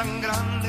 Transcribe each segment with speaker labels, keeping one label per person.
Speaker 1: tan grande.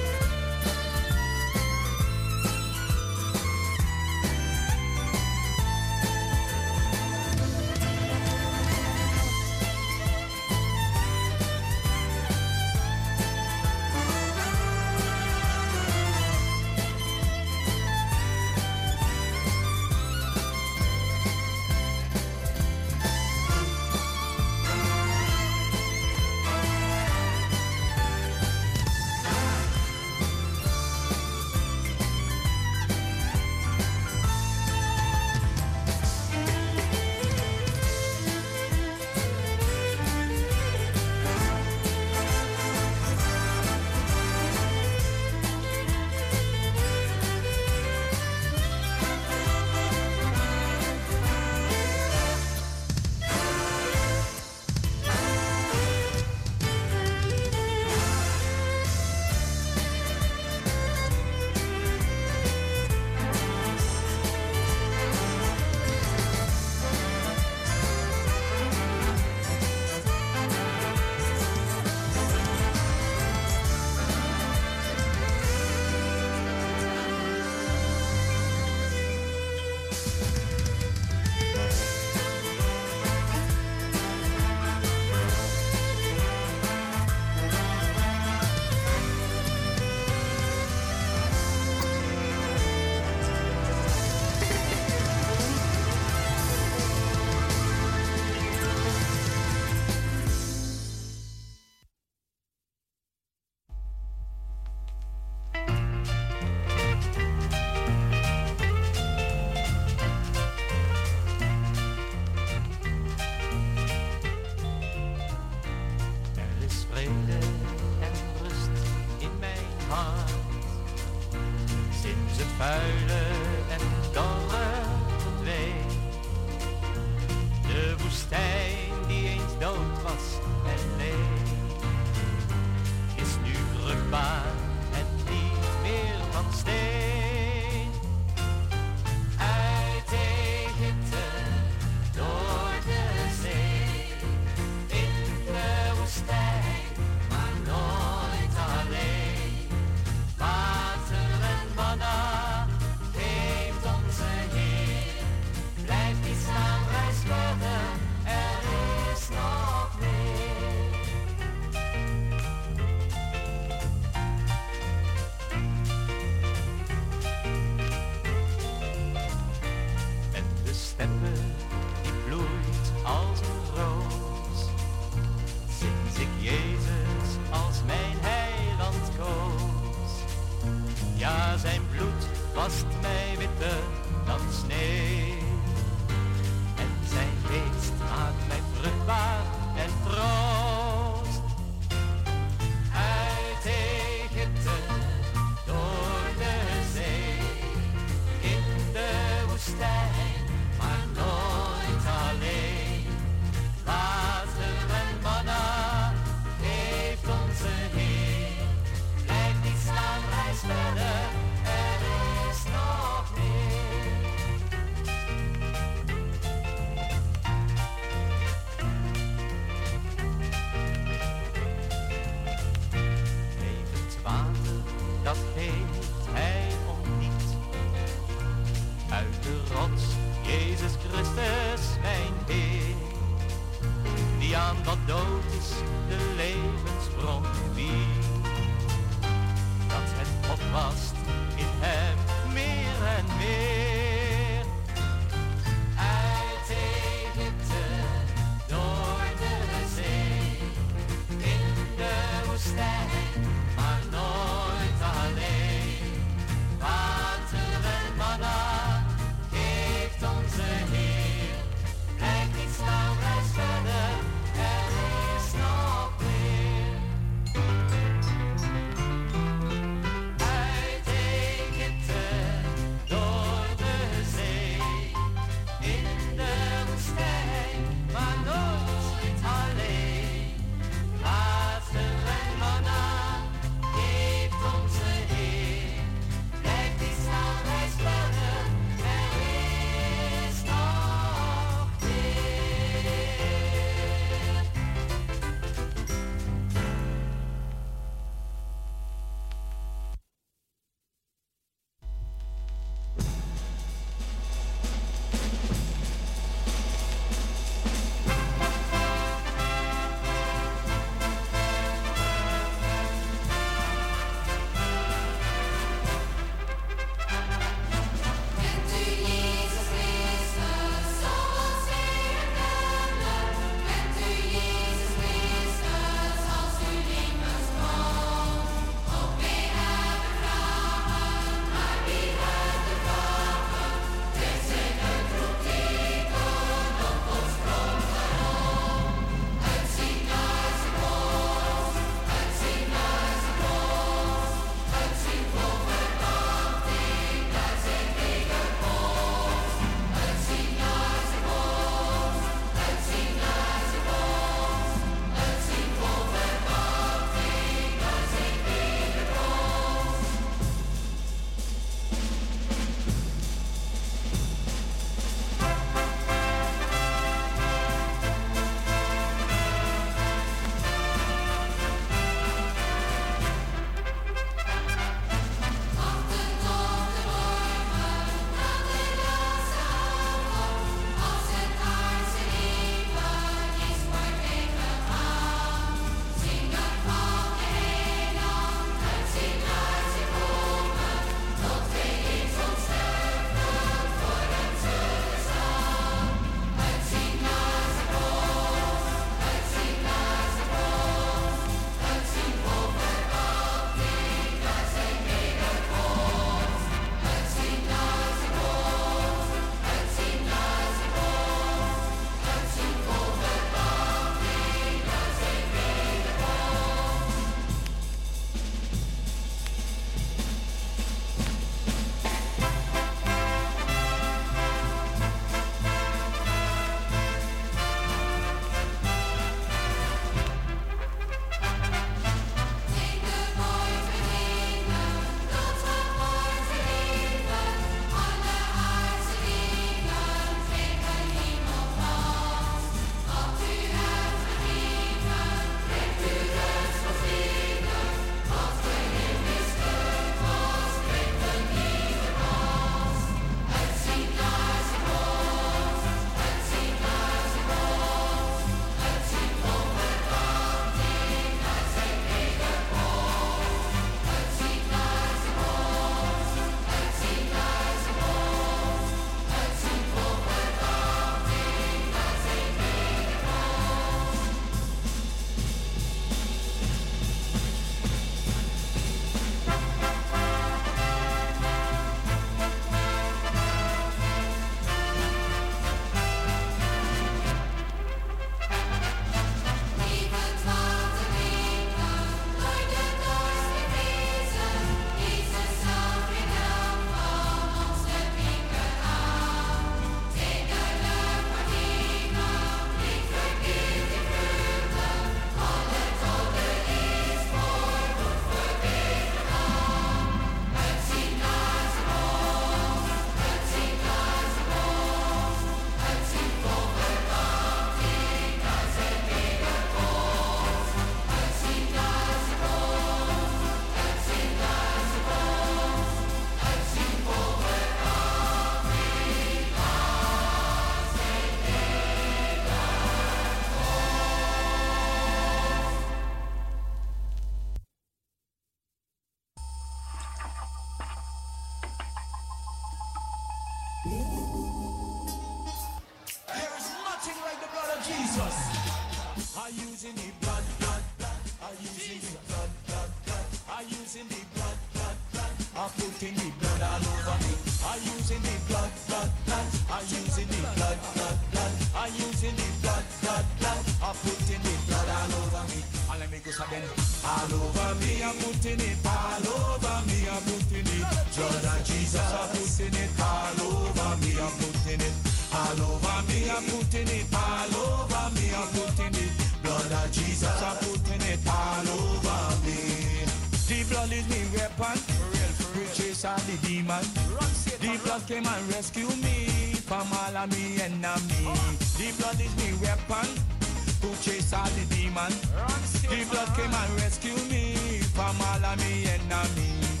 Speaker 2: Came and rescue me from all of me enemies.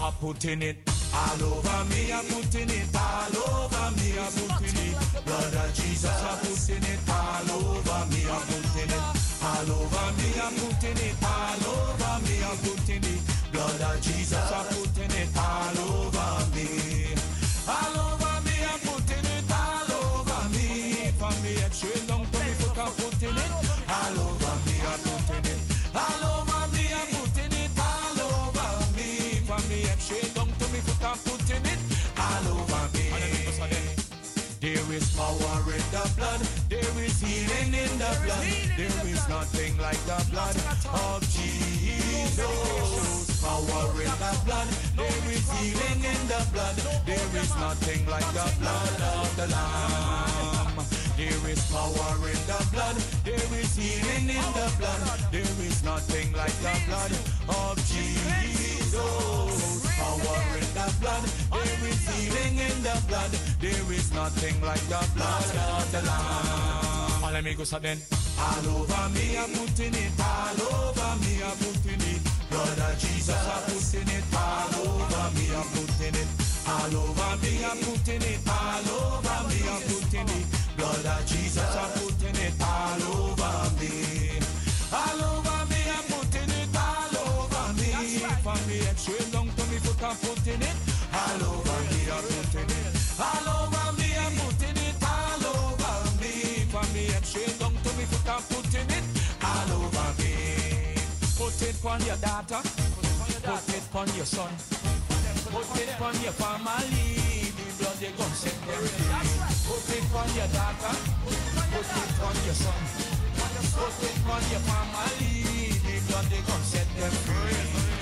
Speaker 2: I'm putting it all over me. I'm putting it all over me. I'm putting it. Blood of Jesus. I'm putting it all over me. I'm putting it all over me. I'm putting it all over me. I'm putting it. Blood of Jesus. I'm putting it all over me. All over the blood. There is healing in the blood. There is nothing like the blood of Jesus. Power in the blood. There is healing in the blood. There is nothing like the blood of the Lamb. There is power in the blood. There is healing in the blood. There is nothing like the blood of Jesus. Power in the blood. Healing in the blood. There is nothing like the blood of the Lamb. All amigos are then. All over me, I'm putting it. All over me, I'm putting it. Blood of Jesus, I'm putting it. All over me, I'm putting it. All over me, I'm putting it. All over me, I'm putting it. Blood of Jesus, I'm putting it. All over me. All over me, I'm putting it. All over me. From me head straight down to me foot, I'm putting it on your daughter. Put it on your son. Put it on your family. The blood they gon' set them. Put it on your daughter. Put it on your son. Put it on your family. The blood they gon' set them free.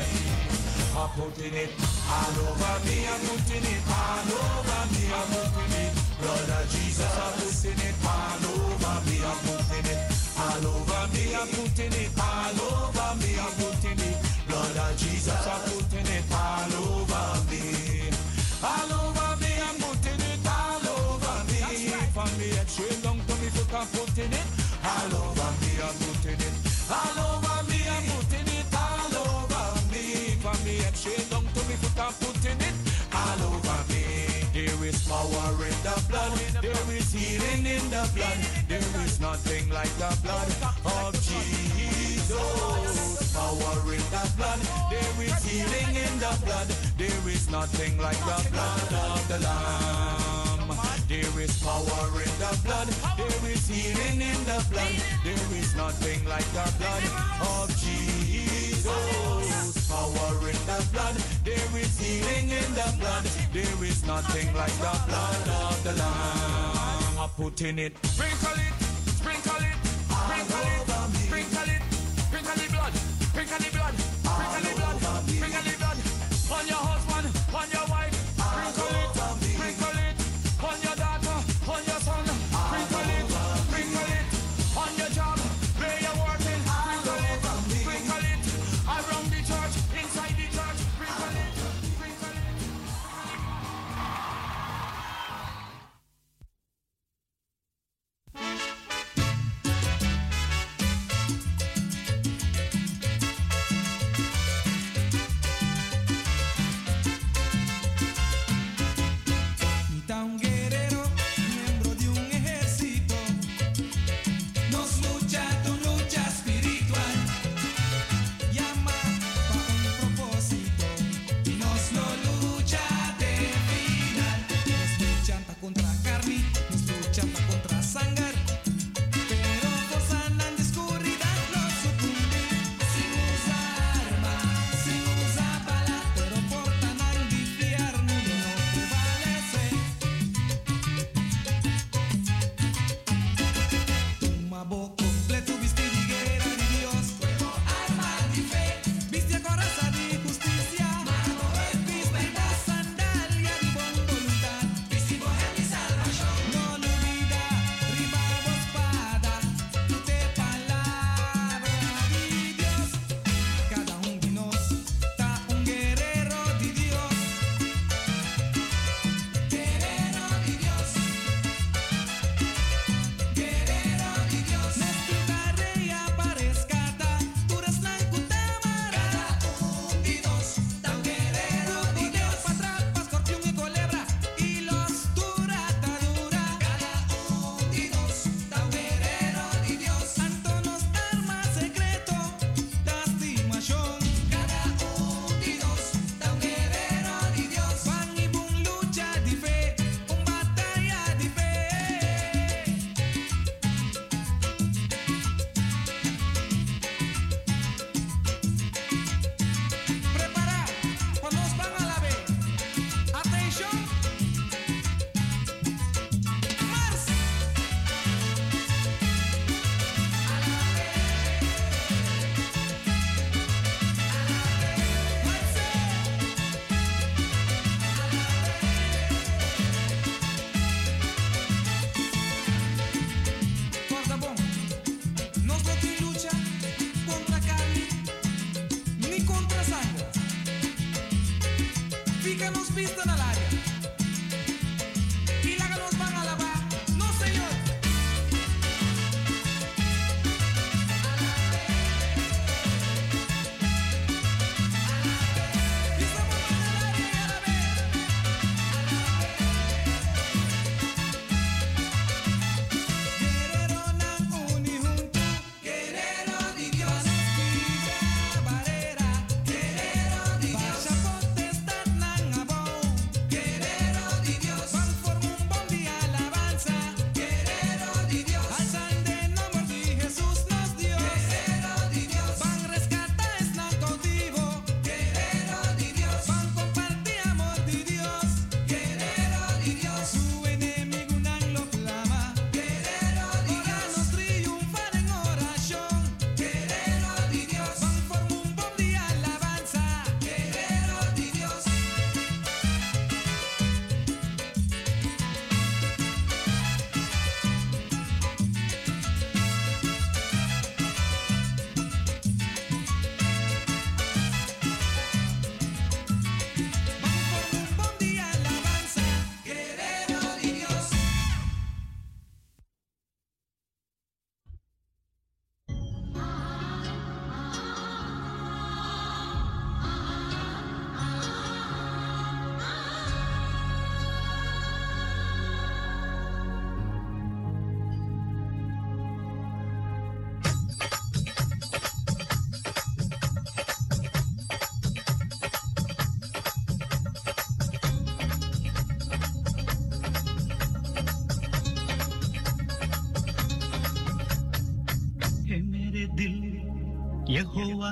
Speaker 2: I'm putting it all over me. I'm putting it all over me. I'm putting it. Of Jesus. I'm putting it all over me. I'm putting it all over me. I'm putting it all over me. Nothing like the blood of Jesus. Power in the blood. There is healing in the blood. There is nothing like the blood of the Lamb. There is power in the blood. There is healing in the blood. There is nothing like the blood of Jesus. Power in the blood. There is healing in the blood. There is nothing like the blood of the Lamb. I'm putting it. Sprinkle it. Sprinkle it. Sprinkle it. Sprinkle it. Sprinkle the blood. Sprinkle the blood.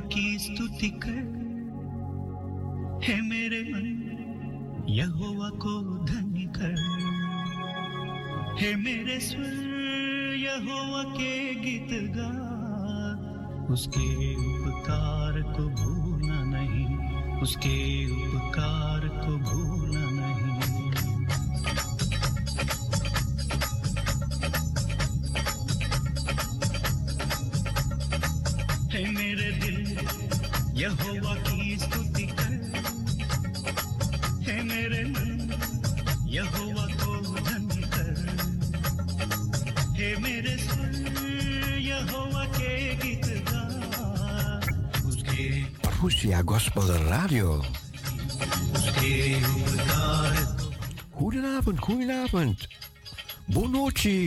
Speaker 3: की स्तुति कर। हे मेरे मन, यहोवा को धन्य कर। हे मेरे स्वर, यहोवा के गीत गा। उसके उपकार को भूलना नहीं, उसके उपकार को भूलना यहोवा की स्तुति कर है मेरे मन यहोवा को धन्य कर है मेरे स्वर यहोवा के गीत गा उसके
Speaker 4: Parousia Gospel Radio.
Speaker 3: उसके उपकार
Speaker 4: Goedenavond, goedenavond. Bonochi.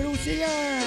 Speaker 5: Ja,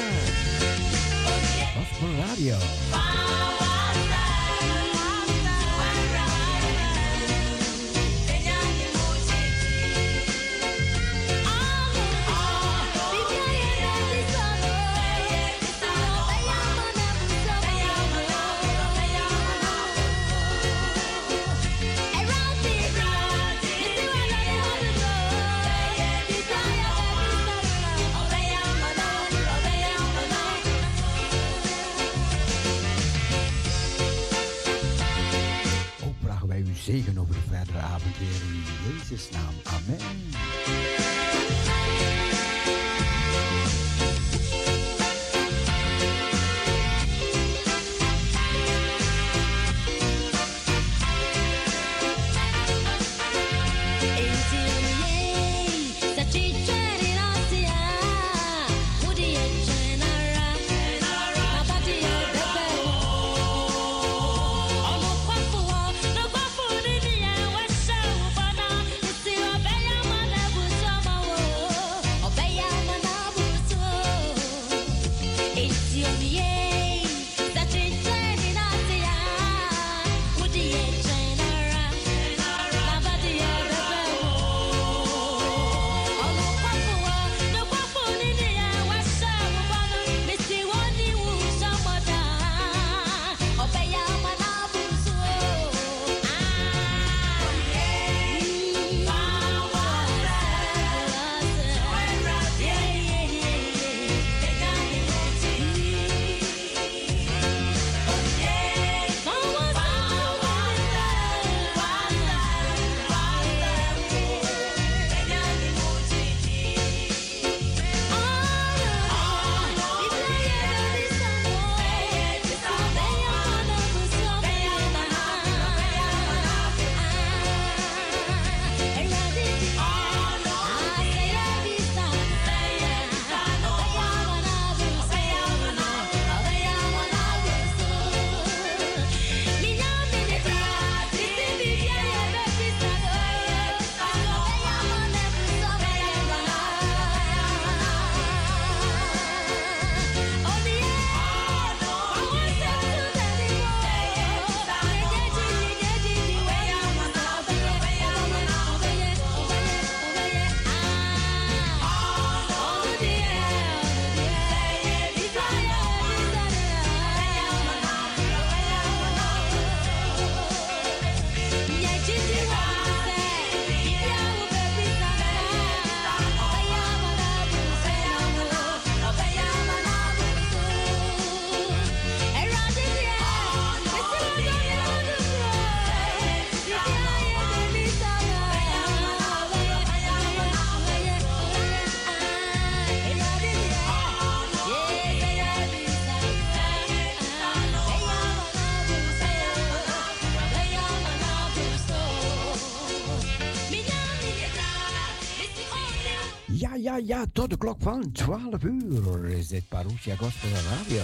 Speaker 5: Ja, tot de klok van 12 uur is dit Parousia Gospel Radio.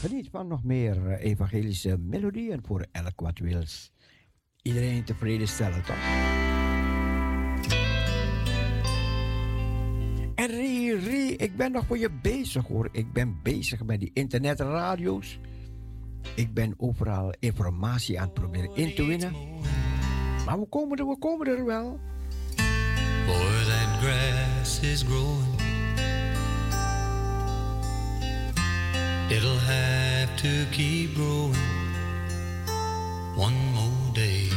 Speaker 5: Geniet van nog meer eh, evangelische melodieën voor elk wat wils. Iedereen tevreden stellen, toch? En Rie, ik ben nog voor je bezig hoor. Ik ben bezig met die internetradio's. Ik ben overal informatie aan het proberen in te winnen. Maar we komen er, we komen er wel.
Speaker 6: Boy, that grass is growing. It'll have to keep growing one more day.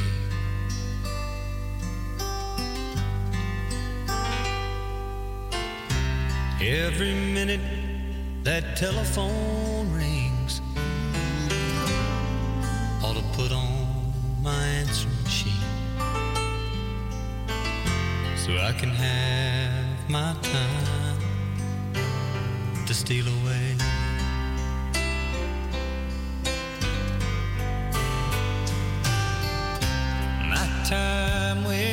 Speaker 6: Every minute that telephone rings ought to put so I can have my time to steal away. My time with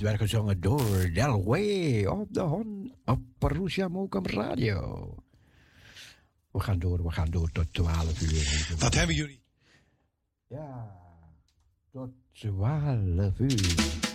Speaker 7: Het werd gezongen door Del Way op de Hon op Parousia Mokum Radio. We gaan door, we gaan door tot 12 uur.
Speaker 4: Wat hebben jullie?
Speaker 7: Ja, tot 12 uur.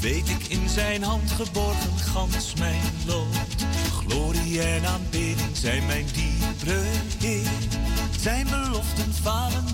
Speaker 7: Weet ik in zijn hand geborgen gans mijn lot. Glorie en aanbidding zijn mijn diepere Heer, zijn beloften falen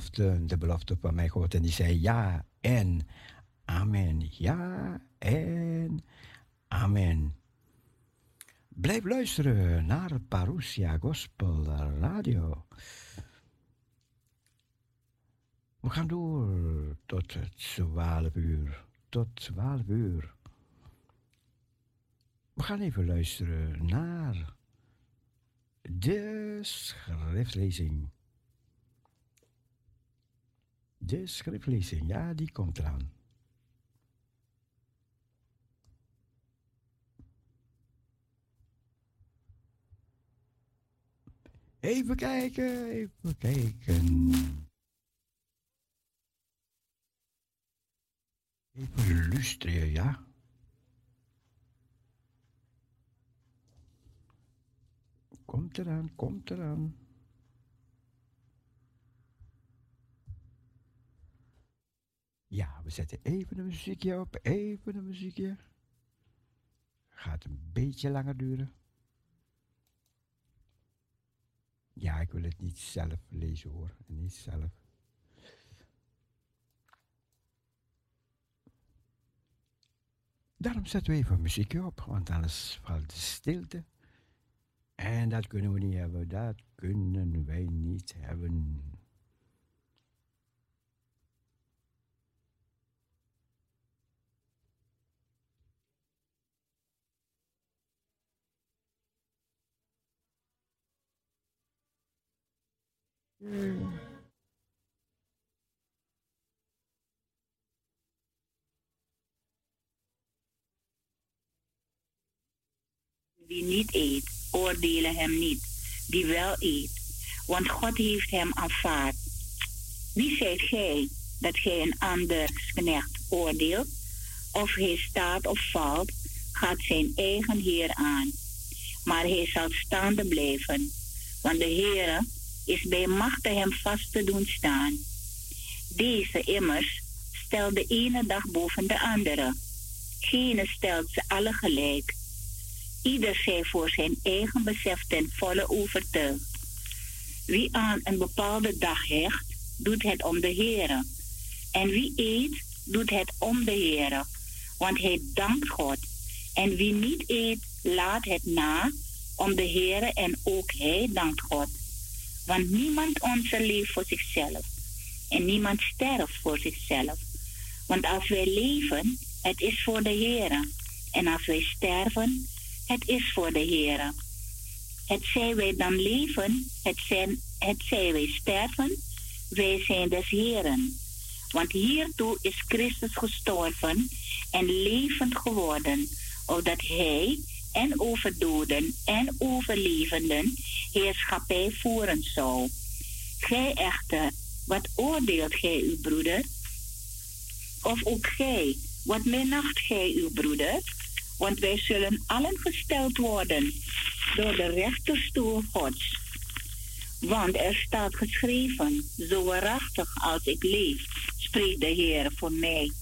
Speaker 4: de belofte van mijn God. En die zei ja en amen. Ja en amen. Blijf luisteren naar Parousia Gospel Radio. We gaan door tot 12 uur. Tot 12 uur. We gaan even luisteren naar de schriftlezing. De schriftlezing, ja, die komt eraan. Even kijken, even kijken. Even luisteren, ja. Komt eraan, komt eraan. Ja, we zetten even een muziekje op, even een muziekje. Gaat een beetje langer duren. Ja, ik wil het niet zelf lezen hoor, niet zelf. Daarom zetten we even een muziekje op, want anders valt de stilte. En dat kunnen we niet hebben, dat kunnen wij niet hebben.
Speaker 8: Die niet eet, oordelen hem niet. Die wel eet, want God heeft hem aanvaard. Wie zijt gij dat gij een anders knecht oordeelt? Of hij staat of valt, gaat zijn eigen Heer aan. Maar hij zal staande blijven, want de Heere is bij machte hem vast te doen staan. Deze immers stelt de ene dag boven de andere. Gene stelt ze alle gelijk. Ieder zij voor zijn eigen besef ten volle overtuigd. Wie aan een bepaalde dag hecht, doet het om de Heere. En wie eet, doet het om de Heere, want hij dankt God. En wie niet eet, laat het na om de Heere en ook hij dankt God. Want niemand onze leeft voor zichzelf en niemand sterft voor zichzelf. Want als wij leven, het is voor de Heere. En als wij sterven, het is voor de Heere. Het zij wij dan leven, het, zijn, het zij wij sterven, wij zijn des Heren. Want hiertoe is Christus gestorven en levend geworden, opdat Hij en over doden en over levenden heerschappij voeren zou. Gij echter, wat oordeelt gij uw broeder? Of ook gij, wat minacht gij uw broeder? Want wij zullen allen gesteld worden door de rechterstoel Gods. Want er staat geschreven, zo waarachtig als ik leef, spreekt de Heer voor mij.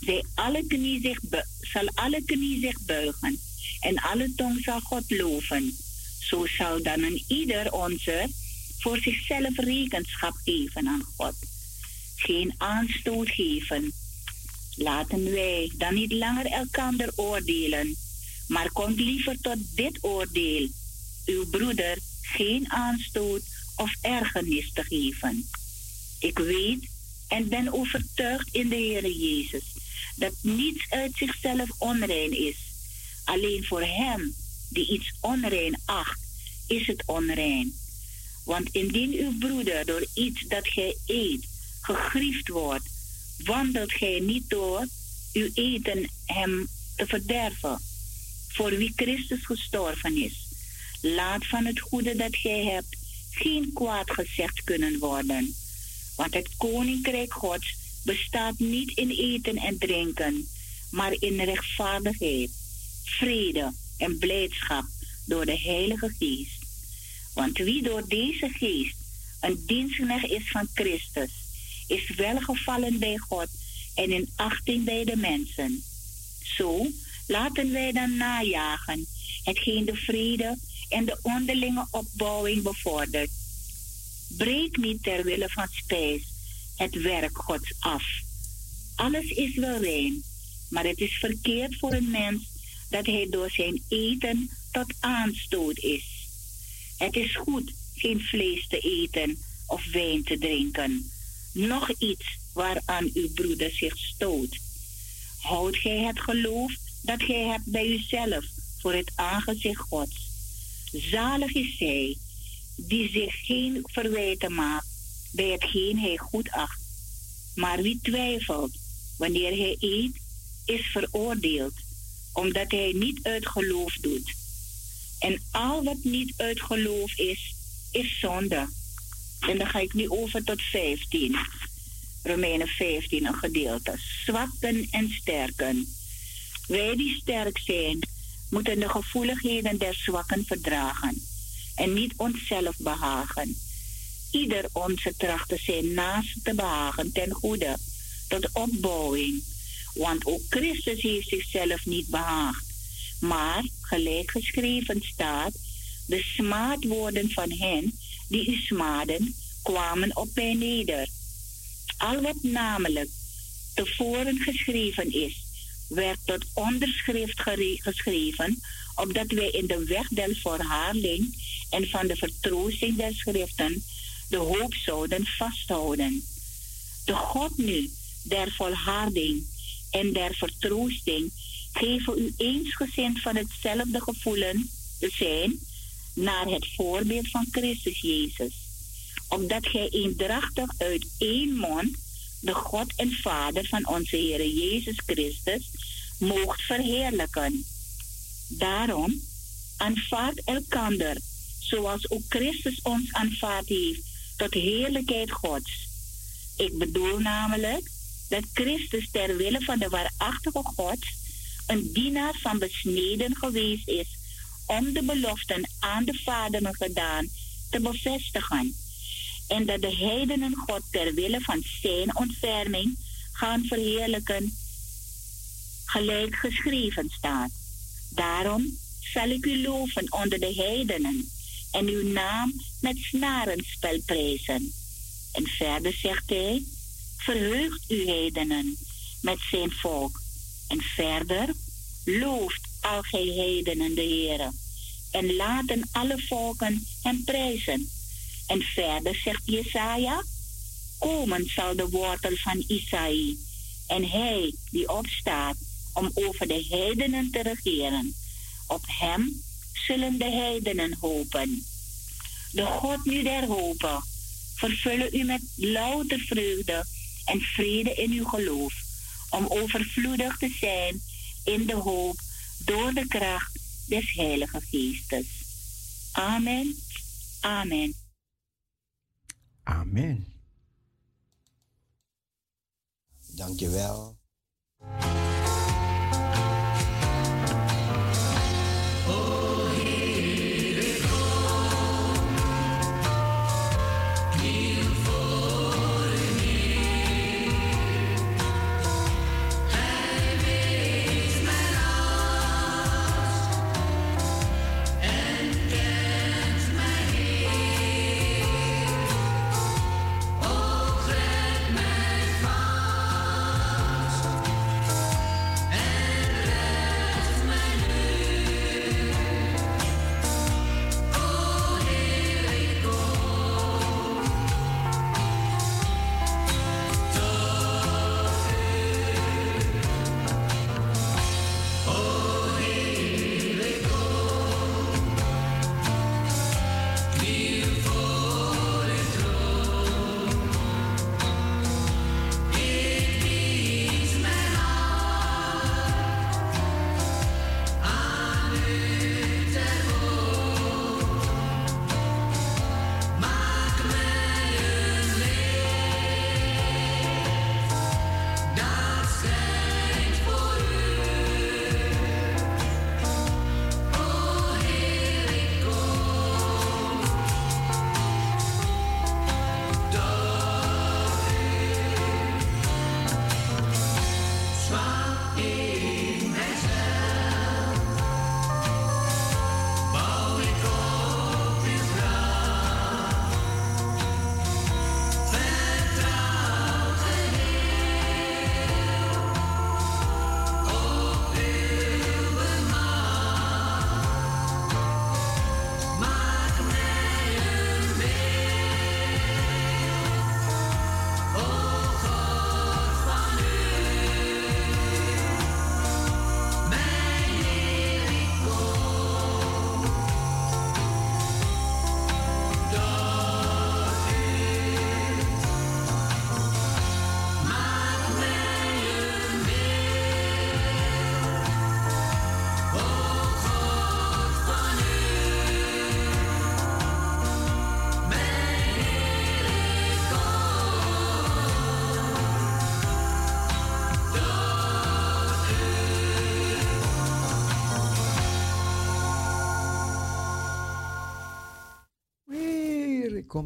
Speaker 8: Zij alle knie zich zal alle knie zich buigen en alle tong zal God loven. Zo zal dan een ieder onze voor zichzelf rekenschap geven aan God. Geen aanstoot geven. Laten wij dan niet langer elkander oordelen, maar komt liever tot dit oordeel. Uw broeder geen aanstoot of ergernis te geven. Ik weet en ben overtuigd in de Heer Jezus dat niets uit zichzelf onrein is. Alleen voor hem die iets onrein acht, is het onrein. Want indien uw broeder door iets dat gij eet gegriefd wordt, wandelt gij niet door uw eten hem te verderven. Voor wie Christus gestorven is, laat van het goede dat gij hebt geen kwaad gezegd kunnen worden. Want het koninkrijk Gods bestaat niet in eten en drinken, maar in rechtvaardigheid, vrede en blijdschap door de Heilige Geest. Want wie door deze geest een dienstknecht is van Christus, is welgevallen bij God en in achting bij de mensen. Zo laten wij dan najagen hetgeen de vrede en de onderlinge opbouwing bevordert. Breek niet ter wille van spijs het werk Gods af. Alles is wel rein, maar het is verkeerd voor een mens dat hij door zijn eten tot aanstoot is. Het is goed geen vlees te eten of wijn te drinken, nog iets waaraan uw broeder zich stoot. Houd gij het geloof dat gij hebt bij uzelf voor het aangezicht Gods. Zalig is zij die zich geen verwijten maakt bij hetgeen hij goed acht. Maar wie twijfelt wanneer hij eet, is veroordeeld, omdat hij niet uit geloof doet. En al wat niet uit geloof is, is zonde. En dan ga ik nu over tot 15. Romeinen 15, een gedeelte. Zwakken en sterken. Wij die sterk zijn, moeten de gevoeligheden der zwakken verdragen en niet onszelf behagen. Ieder onze trachten zijn naast te behagen ten goede, tot opbouwing. Want ook Christus heeft zichzelf niet behaagd. Maar, gelijk geschreven staat, de smaadwoorden van hen die u smaden, kwamen op mij neder. Al wat namelijk tevoren geschreven is, werd tot onderschrift geschreven, opdat wij in de weg der verhaarling en van de vertroosting der schriften de hoop zouden vasthouden. De God nu der volharding en der vertroosting geven u eensgezind van hetzelfde gevoelen te zijn naar het voorbeeld van Christus Jezus, opdat gij eendrachtig uit één mond de God en Vader van onze Heer Jezus Christus moogt verheerlijken. Daarom aanvaard elkander, zoals ook Christus ons aanvaard heeft, tot heerlijkheid Gods. Ik bedoel namelijk dat Christus ter wille van de waarachtige God een dienaar van besneden geweest is om de beloften aan de vaderen gedaan te bevestigen. En dat de heidenen God ter wille van zijn ontferming gaan verheerlijken, gelijk geschreven staat. Daarom zal ik u loven onder de heidenen en uw naam met snarenspel prijzen. En verder zegt hij, verheugt u heidenen met zijn volk. En verder, looft al gij heidenen de Heere. En laten alle volken hem prijzen. En verder zegt Jesaja, komen zal de wortel van Isaïe. En hij die opstaat om over de heidenen te regeren. Op hem zullen de heidenen hopen. De God nu der hopen, vervullen u met louter vreugde en vrede in uw geloof, om overvloedig te zijn in de hoop door de kracht des Heilige Geestes. Amen. Amen.
Speaker 4: Amen. Dankjewel.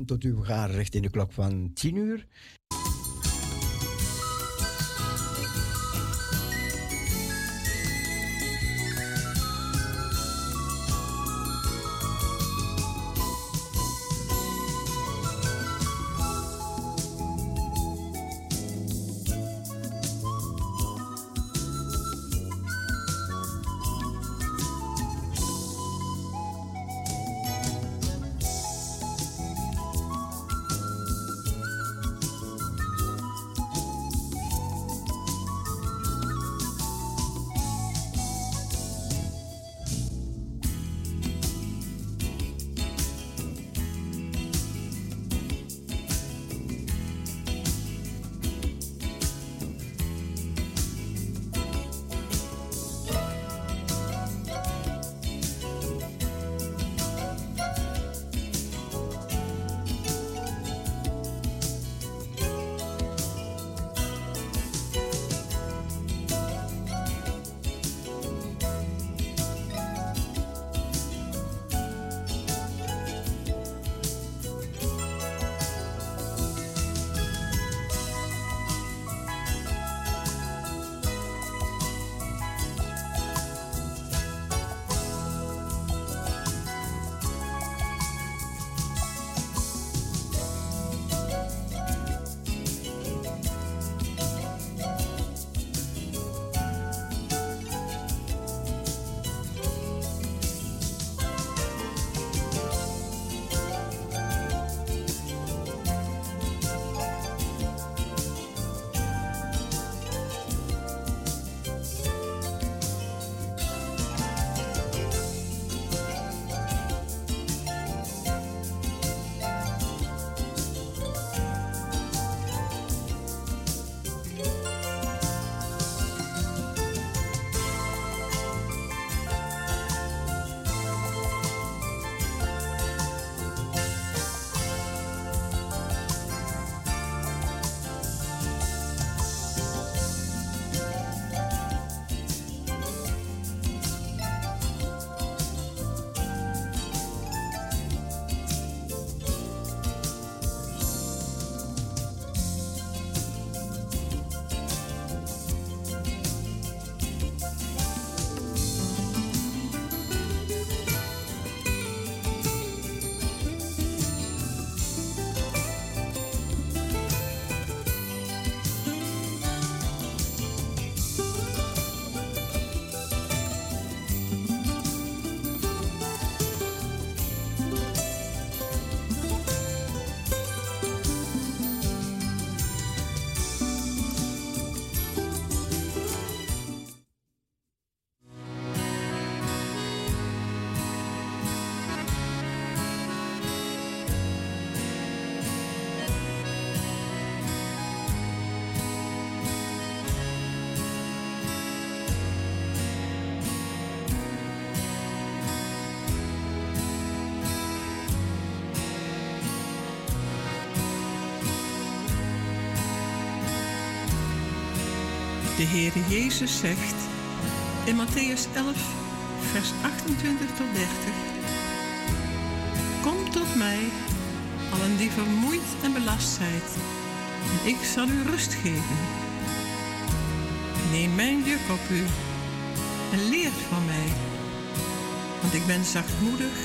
Speaker 4: Tot u, we gaan richting de klok van 10 uur.
Speaker 9: De Heere Jezus zegt in Matthäus 11, vers 28 tot 30. Kom tot mij, allen die vermoeid en belast zijt, en ik zal u rust geven. Neem mijn juk op u en leert van mij, want ik ben zachtmoedig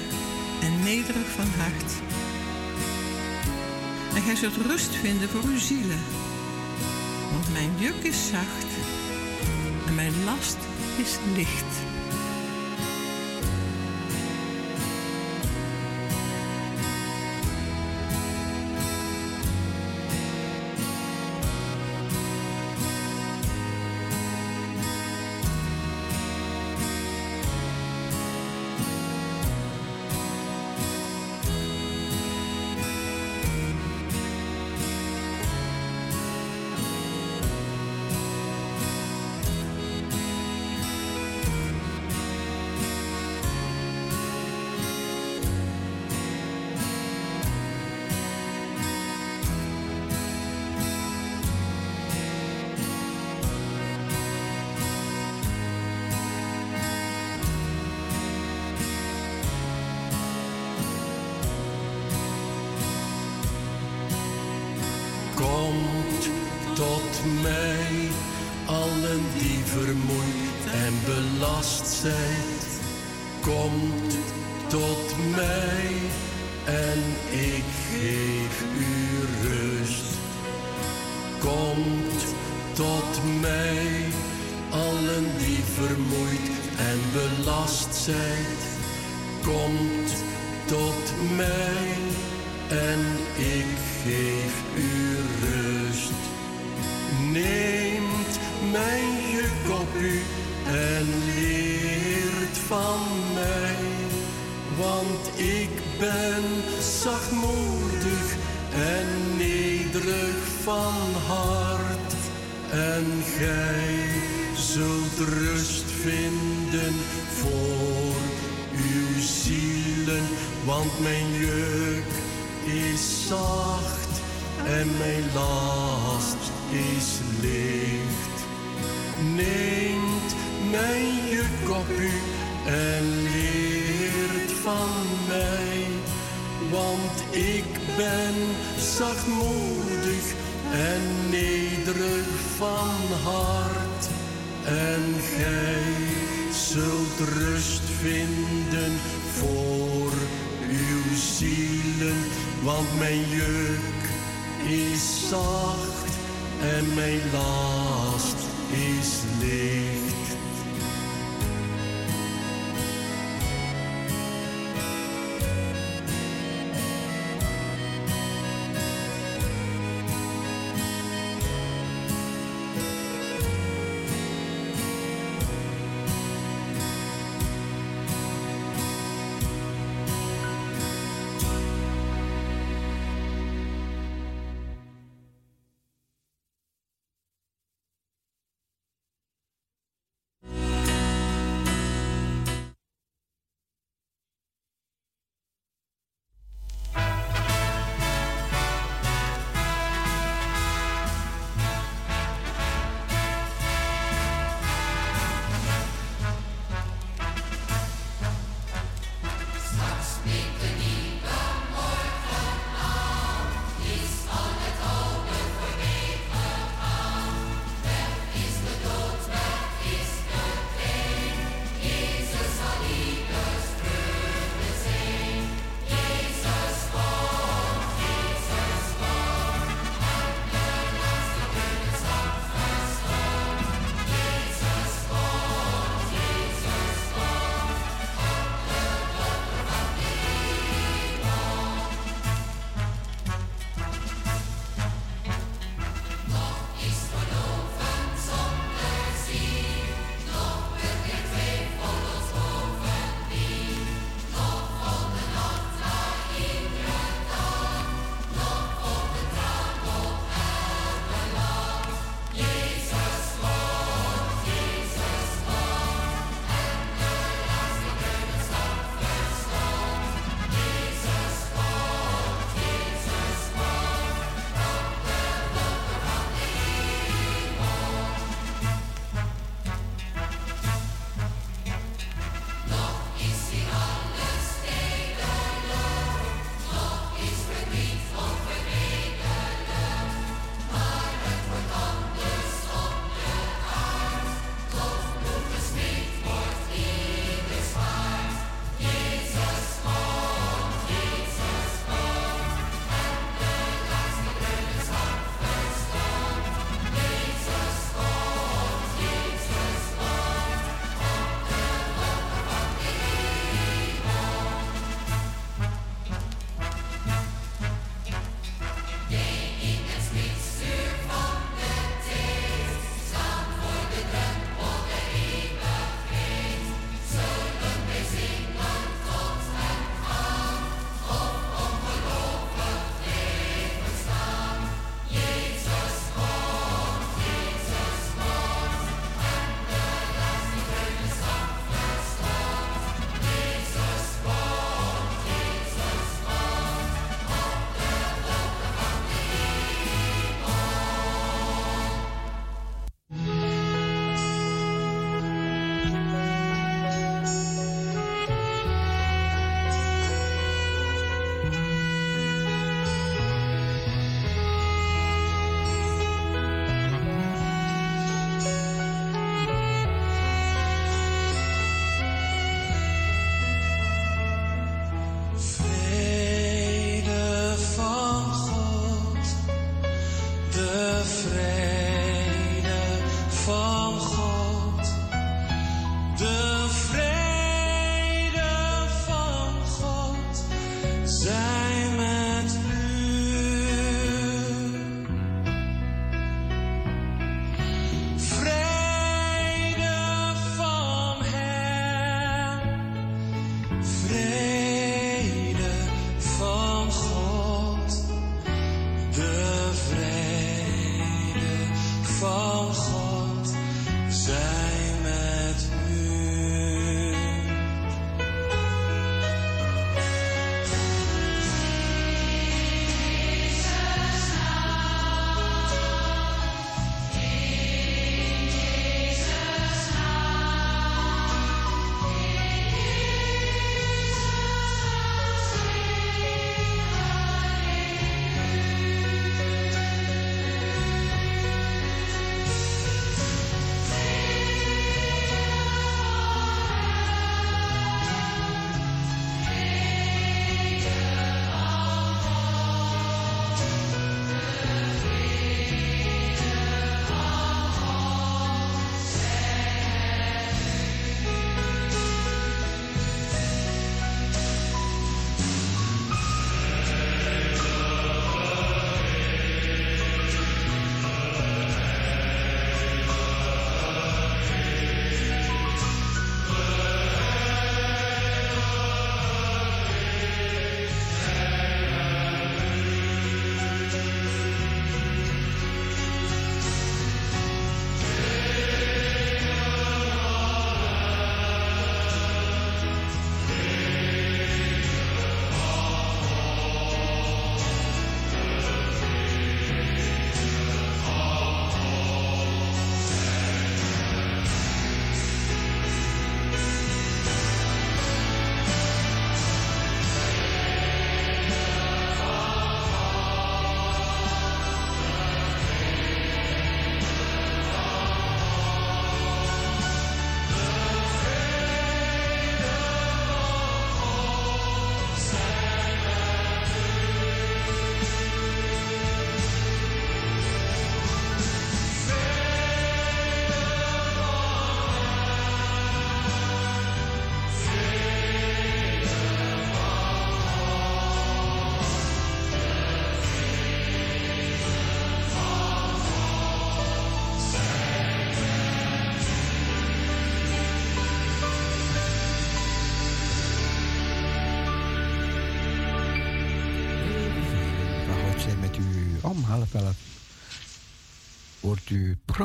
Speaker 9: en nederig van hart. En gij zult rust vinden voor uw zielen, want mijn juk is zacht last is licht.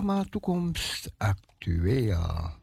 Speaker 10: Programma Toekomst Actueel.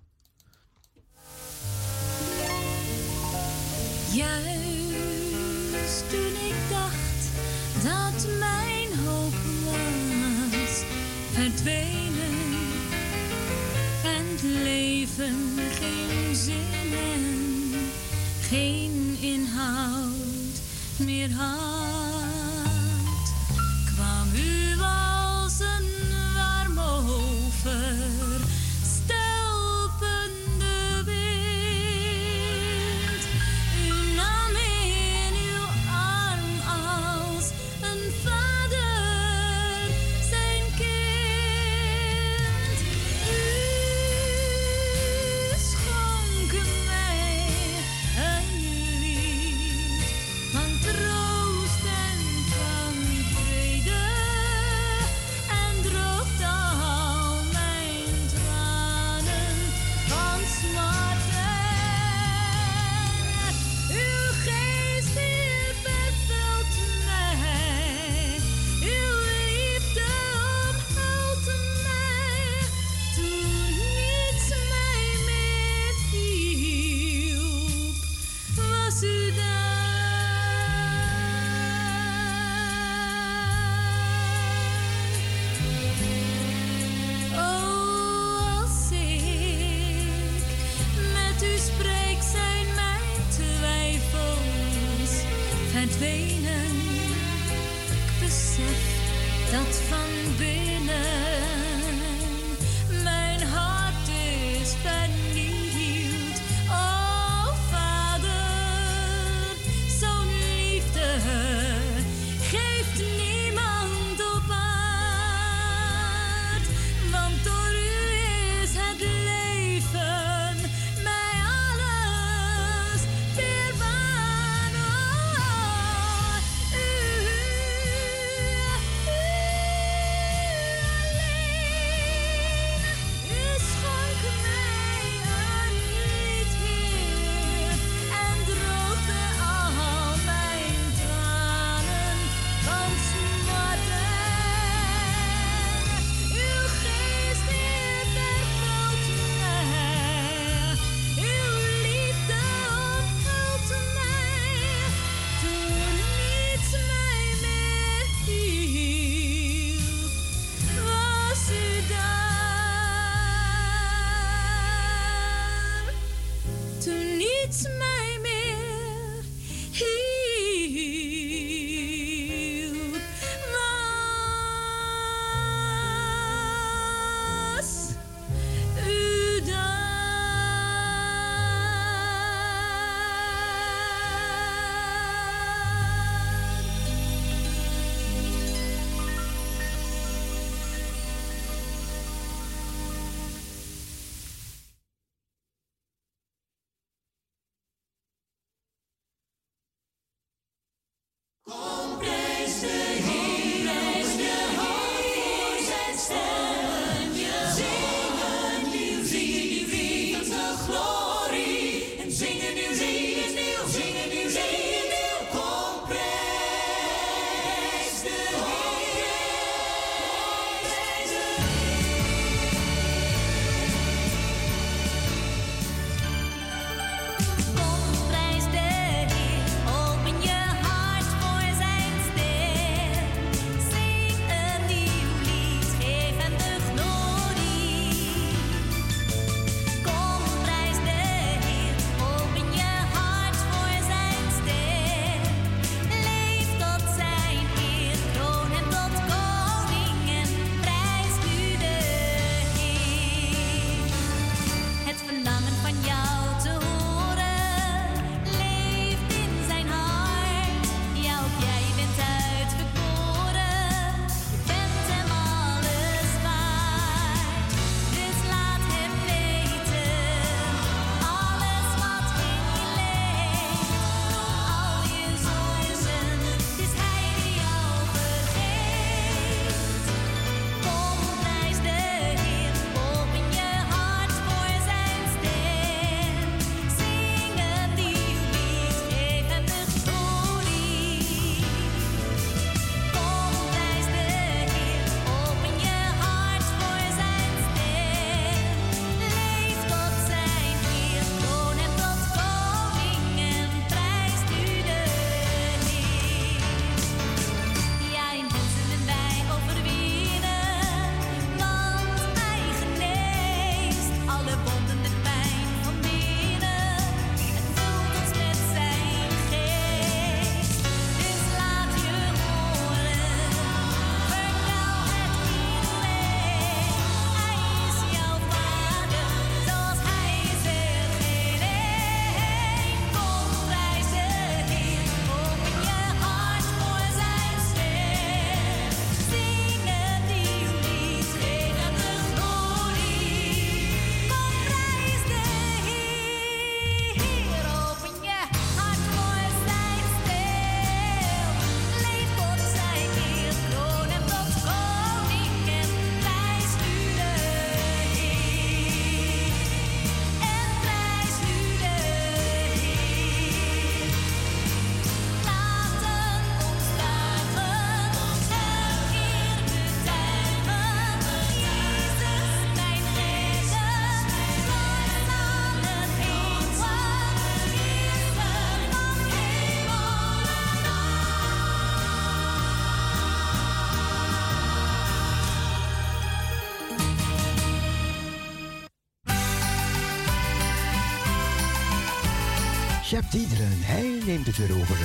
Speaker 4: Diederen, hij neemt het weer over.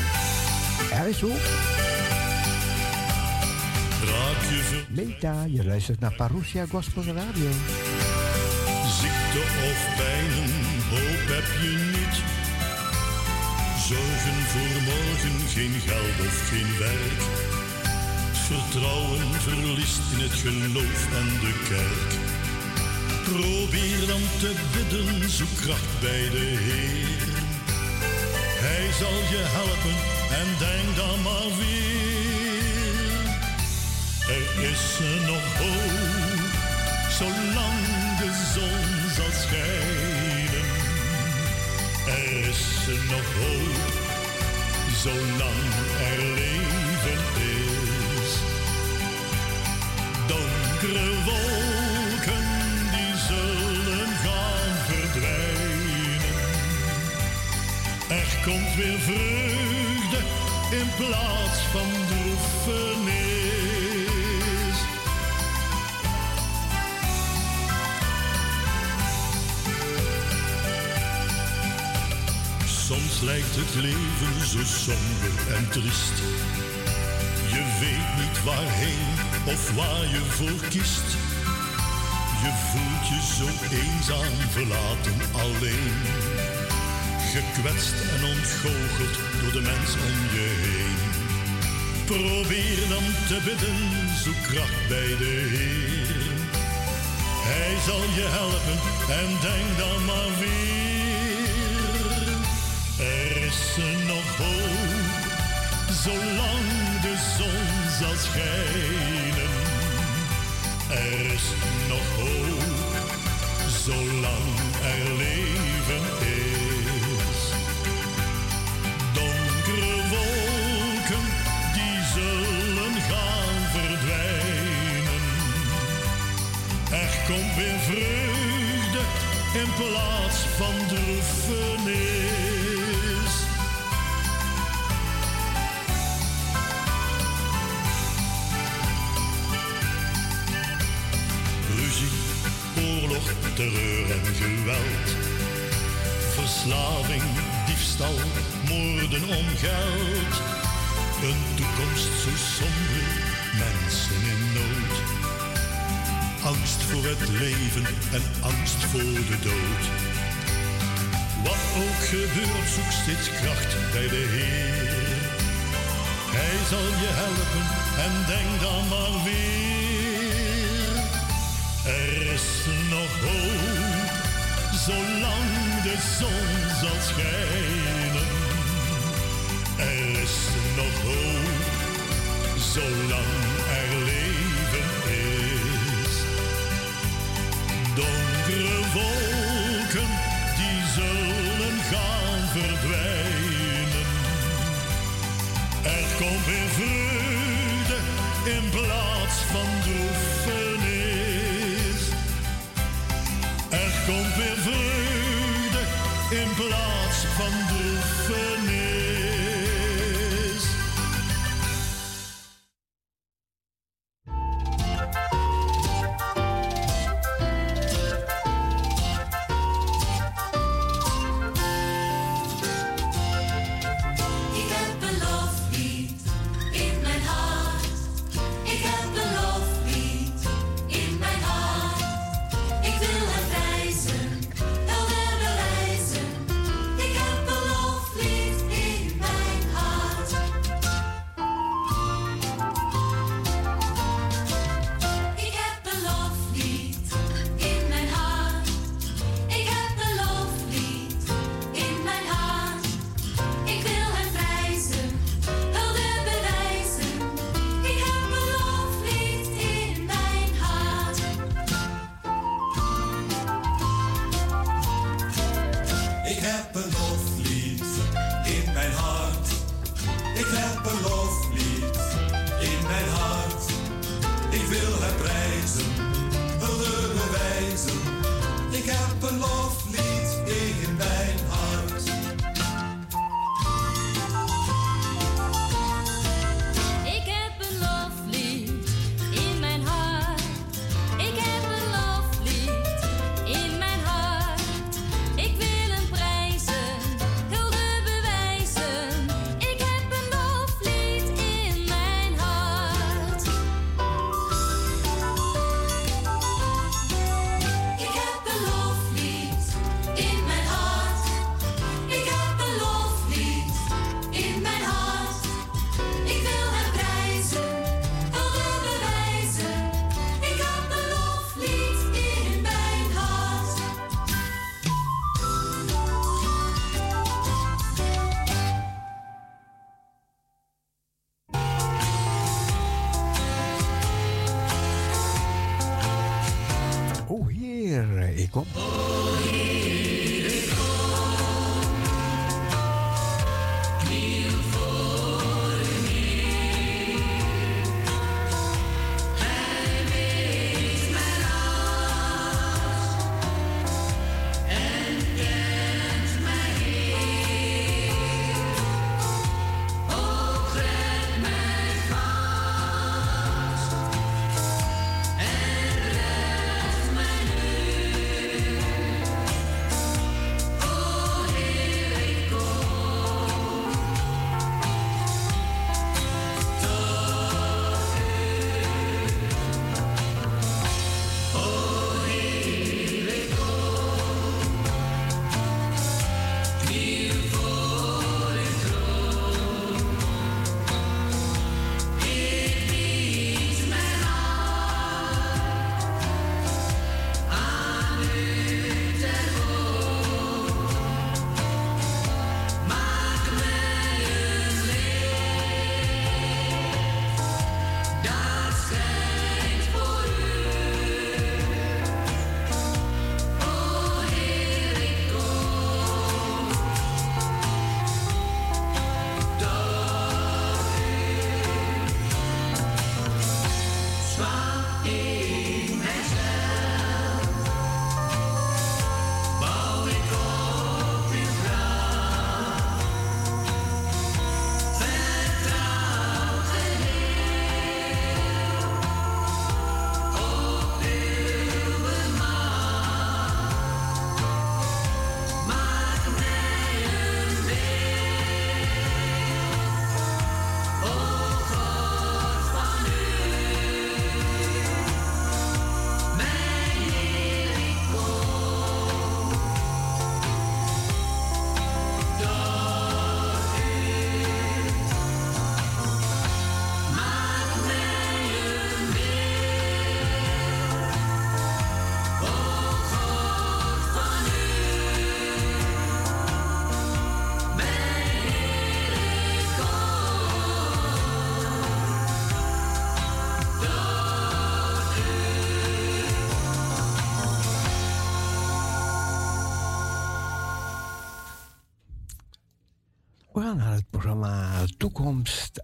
Speaker 4: Er is
Speaker 11: je ver...
Speaker 4: Meta, je luistert naar Parousia Gospel Radio.
Speaker 11: Ziekte of pijnen, hoop heb je niet. Zorgen voor morgen, geen geld of geen werk. Vertrouwen verliest in het geloof en de kerk. Probeer dan te bidden, zoek kracht bij de Heer. Hij zal je helpen en denk dan maar weer. Er is nog hoop, zolang de zon zal schijnen. Er is nog hoop, zolang er leven is. Donkere wolken, weer vreugde in plaats van droefenis. Soms lijkt het leven zo somber en triest. Je weet niet waarheen of waar je voor kiest. Je voelt je zo eenzaam, verlaten, alleen. Gekwetst en ontgoocheld door de mens om je heen. Probeer dan te bidden, zoek kracht bij de Heer. Hij zal je helpen en denk dan maar weer. Er is nog hoop, zolang de zon zal schijnen. Er is nog hoop, zolang er leven is. Komt weer vreugde in plaats van droefenis. Ruzie, oorlog, terreur en geweld. Verslaving, diefstal, moorden om geld. Een toekomst zo somber, voor het leven en angst voor de dood. Wat ook gebeurt, zoek steeds kracht bij de Heer. Hij zal je helpen en denk dan maar weer. Er is nog hoop, zolang de zon zal schijnen. Er is nog hoop, zolang er leven Donkere
Speaker 4: Toekomst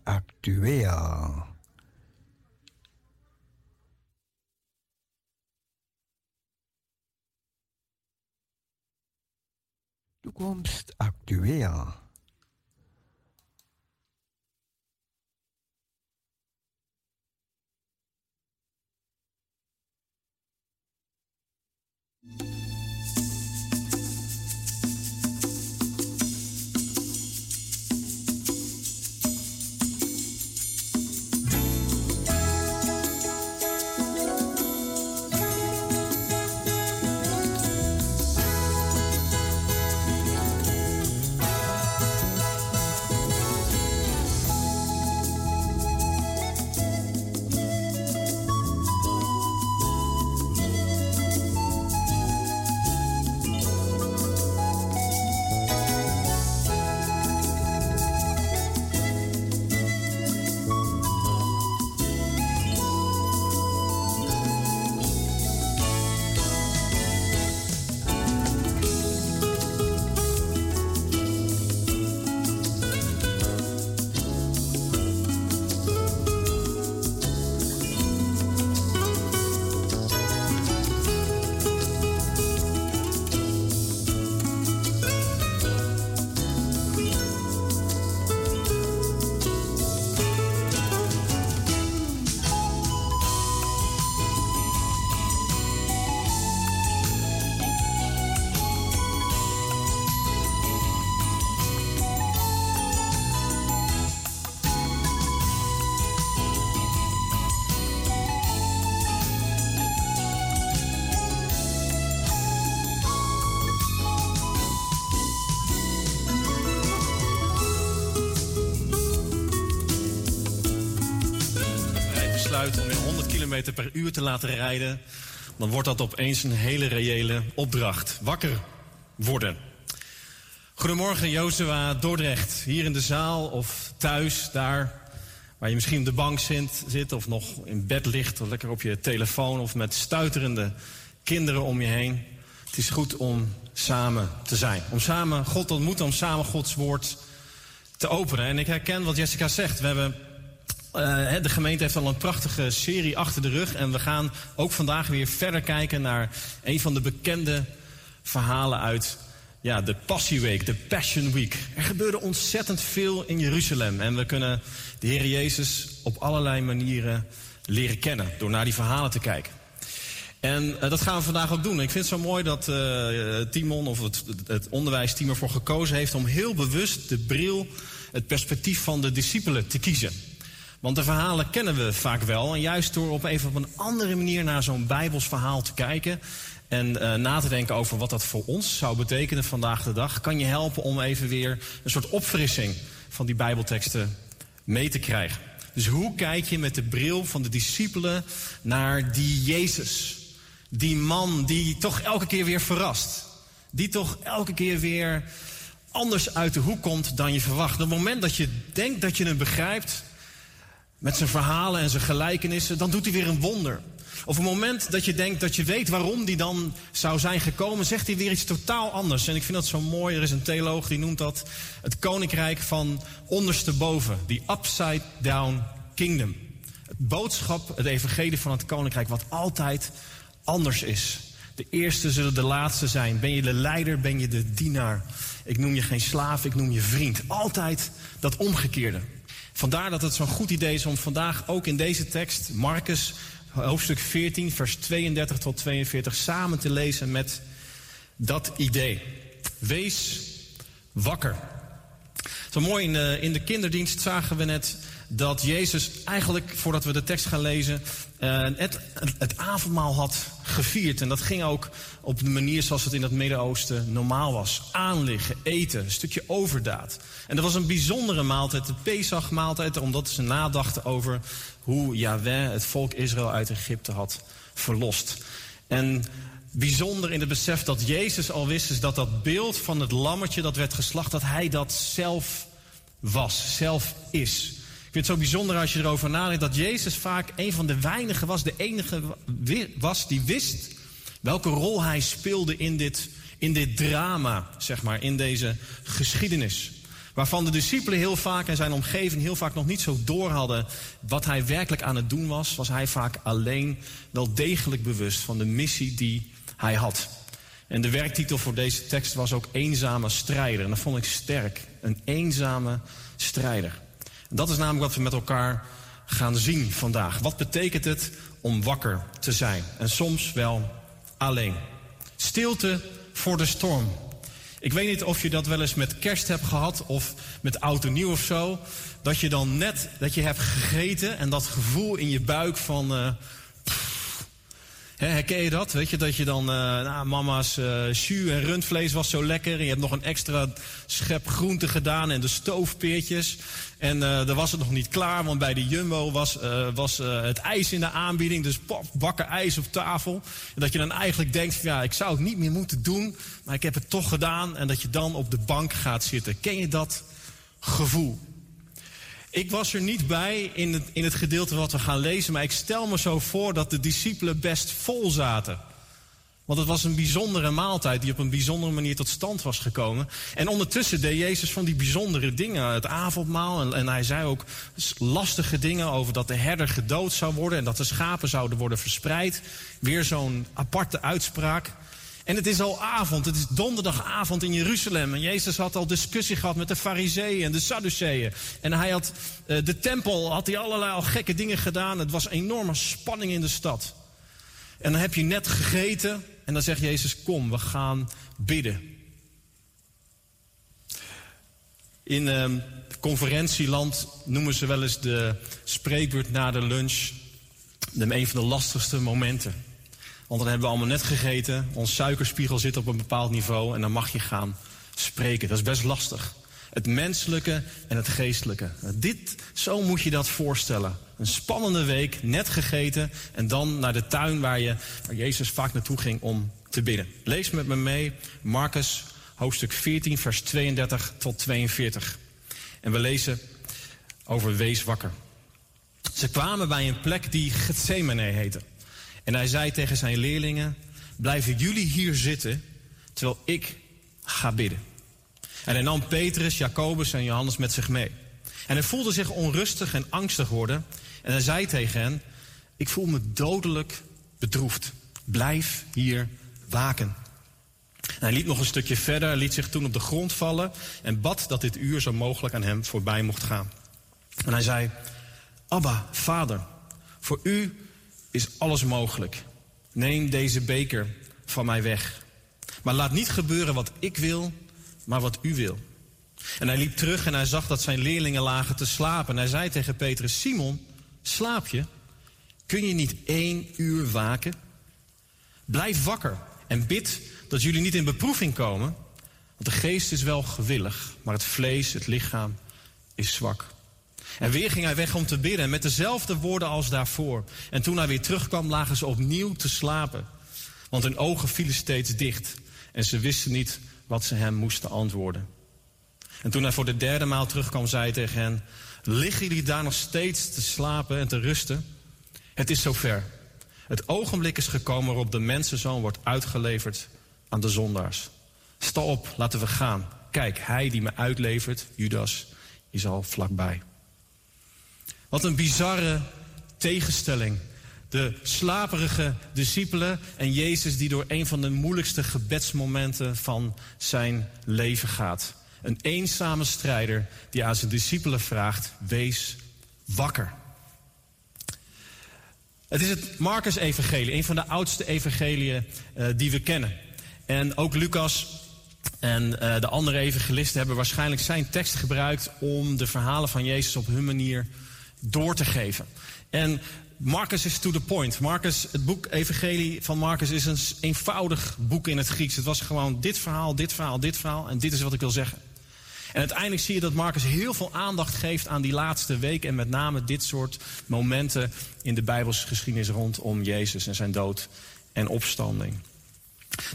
Speaker 12: 100 km per uur te laten rijden, dan wordt dat opeens een hele reële opdracht. Wakker worden. Goedemorgen, Jozua Dordrecht. Hier in de zaal of thuis, daar waar je misschien op de bank zit of nog in bed ligt, of lekker op je telefoon of met stuiterende kinderen om je heen. Het is goed om samen te zijn. Om samen God te ontmoeten, om samen Gods woord te openen. En ik herken wat Jessica zegt. We hebben, eh, de gemeente heeft al een prachtige serie achter de rug. En we gaan ook vandaag weer verder kijken naar een van de bekende verhalen uit ja, de Passieweek, de Passion Week. Er gebeurde ontzettend veel in Jeruzalem. En we kunnen de Heer Jezus op allerlei manieren leren kennen. Door naar die verhalen te kijken. En uh, dat gaan we vandaag ook doen. Ik vind het zo mooi dat uh, Timon of het, het onderwijsteam ervoor gekozen heeft om heel bewust de bril, het perspectief van de discipelen te kiezen. Want de verhalen kennen we vaak wel. En juist door op even op een andere manier naar zo'n Bijbels verhaal te kijken. En uh, na te denken over wat dat voor ons zou betekenen vandaag de dag, kan je helpen om even weer een soort opfrissing van die Bijbelteksten mee te krijgen. Dus hoe kijk je met de bril van de discipelen naar die Jezus? Die man die toch elke keer weer verrast. Die toch elke keer weer anders uit de hoek komt dan je verwacht. Op het moment dat je denkt dat je hem begrijpt, met zijn verhalen en zijn gelijkenissen, dan doet hij weer een wonder. Of het moment dat je denkt dat je weet waarom die dan zou zijn gekomen, zegt hij weer iets totaal anders. En ik vind dat zo mooi. Er is een theoloog die noemt dat het koninkrijk van ondersteboven. Die upside down kingdom. Het boodschap, het evangelie van het koninkrijk, wat altijd anders is. De eerste zullen de laatste zijn. Ben je de leider, ben je de dienaar. Ik noem je geen slaaf, ik noem je vriend. Altijd dat omgekeerde. Vandaar dat het zo'n goed idee is om vandaag ook in deze tekst, Marcus hoofdstuk 14, vers 32 tot 42, samen te lezen met dat idee. Wees wakker. Zo mooi in de, in de kinderdienst zagen we net dat Jezus eigenlijk, voordat we de tekst gaan lezen, het, het avondmaal had gevierd. En dat ging ook op de manier zoals het in het Midden-Oosten normaal was. Aanliggen, eten, een stukje overdaad. En dat was een bijzondere maaltijd, de Pesach-maaltijd, omdat ze nadachten over hoe Yahweh het volk Israël uit Egypte had verlost. En bijzonder in het besef dat Jezus al wist, is dat dat beeld van het lammetje dat werd geslacht, dat hij dat zelf was, zelf is. Vind het zo bijzonder als je erover nadenkt dat Jezus vaak een van de weinigen was, de enige was die wist welke rol hij speelde in dit, in dit drama, zeg maar, in deze geschiedenis. Waarvan de discipelen heel vaak en zijn omgeving heel vaak nog niet zo door hadden wat hij werkelijk aan het doen was, was hij vaak alleen wel degelijk bewust van de missie die hij had. En de werktitel voor deze tekst was ook Eenzame Strijder. En dat vond ik sterk. Een eenzame strijder. Dat is namelijk wat we met elkaar gaan zien vandaag. Wat betekent het om wakker te zijn? En soms wel alleen. Stilte voor de storm. Ik weet niet of je dat wel eens met kerst hebt gehad of met oud en nieuw of zo. Dat je dan net, dat je hebt gegeten en dat gevoel in je buik van... Uh, herken je dat? Weet je, dat je dan, uh, nou, mama's uh, jus en rundvlees was zo lekker. En je hebt nog een extra schep groente gedaan en de stoofpeertjes. En uh, dan was het nog niet klaar, want bij de Jumbo was, was het ijs in de aanbieding. Dus pop, bakken ijs op tafel. En dat je dan eigenlijk denkt, van, ja, ik zou het niet meer moeten doen. Maar ik heb het toch gedaan. En dat je dan op de bank gaat zitten. Ken je dat gevoel? Ik was er niet bij in het, in het gedeelte wat we gaan lezen. Maar ik stel me zo voor dat de discipelen best vol zaten. Want het was een bijzondere maaltijd die op een bijzondere manier tot stand was gekomen. En ondertussen deed Jezus van die bijzondere dingen, het avondmaal. En, en, hij zei ook lastige dingen over dat de herder gedood zou worden en dat de schapen zouden worden verspreid. Weer zo'n aparte uitspraak. En het is al avond, het is donderdagavond in Jeruzalem. En Jezus had al discussie gehad met de fariseeën en de sadduceeën. En hij had uh, de tempel, had hij allerlei al gekke dingen gedaan. Het was enorme spanning in de stad. En dan heb je net gegeten en dan zegt Jezus: Kom, we gaan bidden. In uh, conferentieland noemen ze wel eens de spreekbeurt na de lunch een van de lastigste momenten. Want dan hebben we allemaal net gegeten, ons suikerspiegel zit op een bepaald niveau en dan mag je gaan spreken. Dat is best lastig. Het menselijke en het geestelijke. Dit, zo moet je dat voorstellen. Een spannende week, net gegeten en dan naar de tuin waar, je, waar Jezus vaak naartoe ging om te bidden. Lees met me mee Marcus hoofdstuk 14 vers 32 tot 42. En we lezen over wees wakker. Ze kwamen bij een plek die Gethsemane heette. En hij zei tegen zijn leerlingen, blijven jullie hier zitten terwijl ik ga bidden. En hij nam Petrus, Jacobus en Johannes met zich mee. En hij voelde zich onrustig en angstig worden. En hij zei tegen hen: Ik voel me dodelijk bedroefd. Blijf hier waken. En hij liep nog een stukje verder, liet zich toen op de grond vallen en bad dat dit uur zo mogelijk aan hem voorbij mocht gaan. En hij zei: Abba, vader, voor u is alles mogelijk. Neem deze beker van mij weg. Maar laat niet gebeuren wat ik wil, maar wat u wil. En hij liep terug en hij zag dat zijn leerlingen lagen te slapen. En hij zei tegen Petrus: Simon, slaap je? Kun je niet één uur waken? Blijf wakker en bid dat jullie niet in beproeving komen. Want de geest is wel gewillig, maar het vlees, het lichaam, is zwak. En weer ging hij weg om te bidden, met dezelfde woorden als daarvoor. En toen hij weer terugkwam, lagen ze opnieuw te slapen. Want hun ogen vielen steeds dicht en ze wisten niet wat ze hem moesten antwoorden. En toen hij voor de derde maal terugkwam, zei hij tegen hen: Liggen jullie daar nog steeds te slapen en te rusten? Het is zover. Het ogenblik is gekomen waarop de mensenzoon wordt uitgeleverd aan de zondaars. Sta op, laten we gaan. Kijk, hij die me uitlevert, Judas, is al vlakbij. Wat een bizarre tegenstelling. De slaperige discipelen en Jezus die door een van de moeilijkste gebedsmomenten van zijn leven gaat. Een eenzame strijder die aan zijn discipelen vraagt: wees wakker. Het is het Marcus-evangelie, een van de oudste evangeliën uh, die we kennen. En ook Lucas en uh, de andere evangelisten hebben waarschijnlijk zijn tekst gebruikt om de verhalen van Jezus op hun manier door te geven. En Marcus is to the point. Marcus, het boek Evangelie van Marcus is een eenvoudig boek in het Grieks. Het was gewoon dit verhaal, dit verhaal, dit verhaal en dit is wat ik wil zeggen. En uiteindelijk zie je dat Marcus heel veel aandacht geeft aan die laatste week en met name dit soort momenten in de Bijbelse geschiedenis rondom Jezus en zijn dood en opstanding.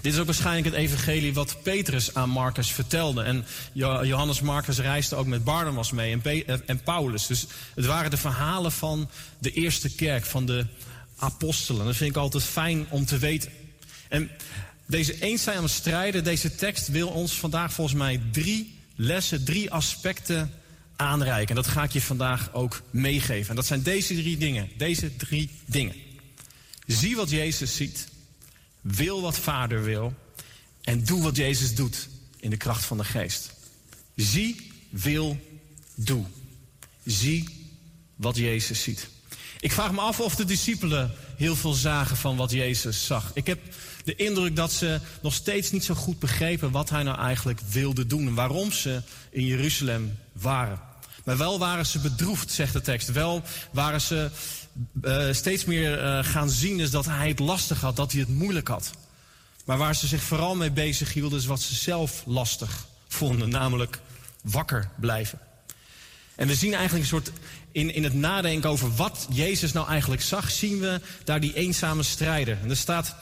Speaker 12: Dit is ook waarschijnlijk het evangelie wat Petrus aan Marcus vertelde. En Johannes Marcus reisde ook met Barnabas mee en, Pe en Paulus. Dus het waren de verhalen van de eerste kerk, van de apostelen. Dat vind ik altijd fijn om te weten. En deze eenzame strijder, deze tekst wil ons vandaag volgens mij drie lessen, drie aspecten aanreiken. En dat ga ik je vandaag ook meegeven. En dat zijn deze drie dingen. Deze drie dingen. Zie wat Jezus ziet. Wil wat Vader wil. En doe wat Jezus doet in de kracht van de geest. Zie, wil, doe. Zie wat Jezus ziet. Ik vraag me af of de discipelen heel veel zagen van wat Jezus zag. Ik heb de indruk dat ze nog steeds niet zo goed begrepen wat hij nou eigenlijk wilde doen en waarom ze in Jeruzalem waren. Maar wel waren ze bedroefd, zegt de tekst. Wel waren ze uh, steeds meer uh, gaan zien dus dat hij het lastig had, dat hij het moeilijk had. Maar waar ze zich vooral mee bezig hielden is wat ze zelf lastig vonden, namelijk wakker blijven. En we zien eigenlijk een soort, in, in het nadenken over wat Jezus nou eigenlijk zag, zien we daar die eenzame strijder. En er staat,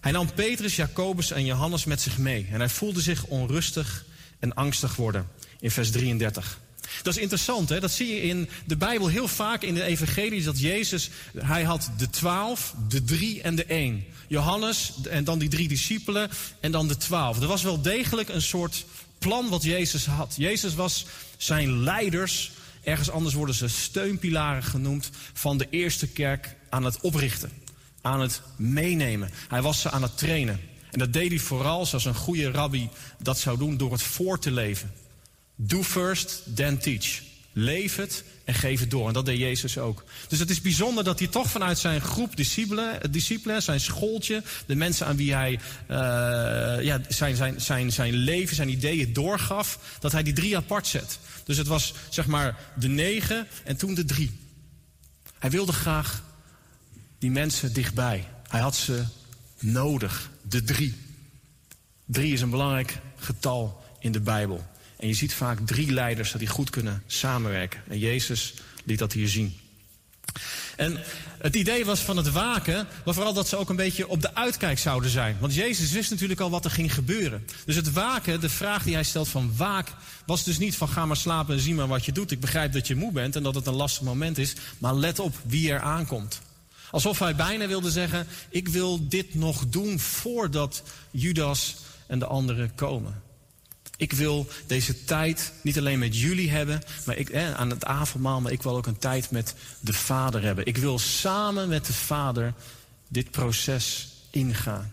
Speaker 12: hij nam Petrus, Jacobus en Johannes met zich mee. En hij voelde zich onrustig en angstig worden. In vers 33. Dat is interessant, hè? dat zie je in de Bijbel heel vaak in de evangelies. Dat Jezus, hij had de twaalf, de drie en de één. Johannes en dan die drie discipelen en dan de twaalf. Er was wel degelijk een soort plan wat Jezus had. Jezus was zijn leiders, ergens anders worden ze steunpilaren genoemd, van de eerste kerk aan het oprichten aan het meenemen. Hij was ze aan het trainen. En dat deed hij vooral zoals een goede rabbi dat zou doen door het voor te leven. Do first, then teach. Leef het en geef het door. En dat deed Jezus ook. Dus het is bijzonder dat hij toch vanuit zijn groep discipelen, discipelen zijn schooltje, de mensen aan wie hij uh, ja, zijn, zijn, zijn, zijn leven, zijn ideeën doorgaf, dat hij die drie apart zet. Dus het was zeg maar de negen en toen de drie. Hij wilde graag die mensen dichtbij. Hij had ze nodig, de drie. Drie is een belangrijk getal in de Bijbel. En je ziet vaak drie leiders dat die goed kunnen samenwerken. En Jezus liet dat hier zien. En het idee was van het waken, maar vooral dat ze ook een beetje op de uitkijk zouden zijn. Want Jezus wist natuurlijk al wat er ging gebeuren. Dus het waken, de vraag die hij stelt van waak, was dus niet van ga maar slapen en zie maar wat je doet. Ik begrijp dat je moe bent en dat het een lastig moment is, maar let op wie er aankomt. Alsof hij bijna wilde zeggen: Ik wil dit nog doen voordat Judas en de anderen komen. Ik wil deze tijd niet alleen met jullie hebben, maar ik, aan het avondmaal, maar ik wil ook een tijd met de Vader hebben. Ik wil samen met de Vader dit proces ingaan.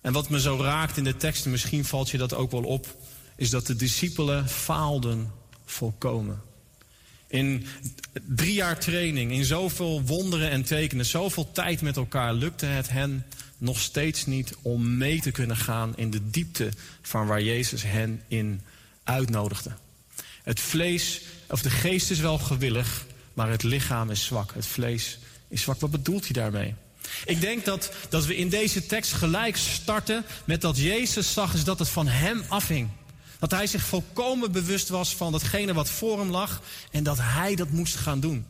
Speaker 12: En wat me zo raakt in de teksten, misschien valt je dat ook wel op, is dat de discipelen faalden volkomen. In drie jaar training, in zoveel wonderen en tekenen, zoveel tijd met elkaar, lukte het hen nog steeds niet om mee te kunnen gaan in de diepte van waar Jezus hen in uitnodigde. Het vlees, of de geest is wel gewillig, maar het lichaam is zwak. Het vlees is zwak. Wat bedoelt hij daarmee? Ik denk dat, dat we in deze tekst gelijk starten met dat Jezus zag is dat het van hem afhing. Dat hij zich volkomen bewust was van datgene wat voor hem lag en dat hij dat moest gaan doen.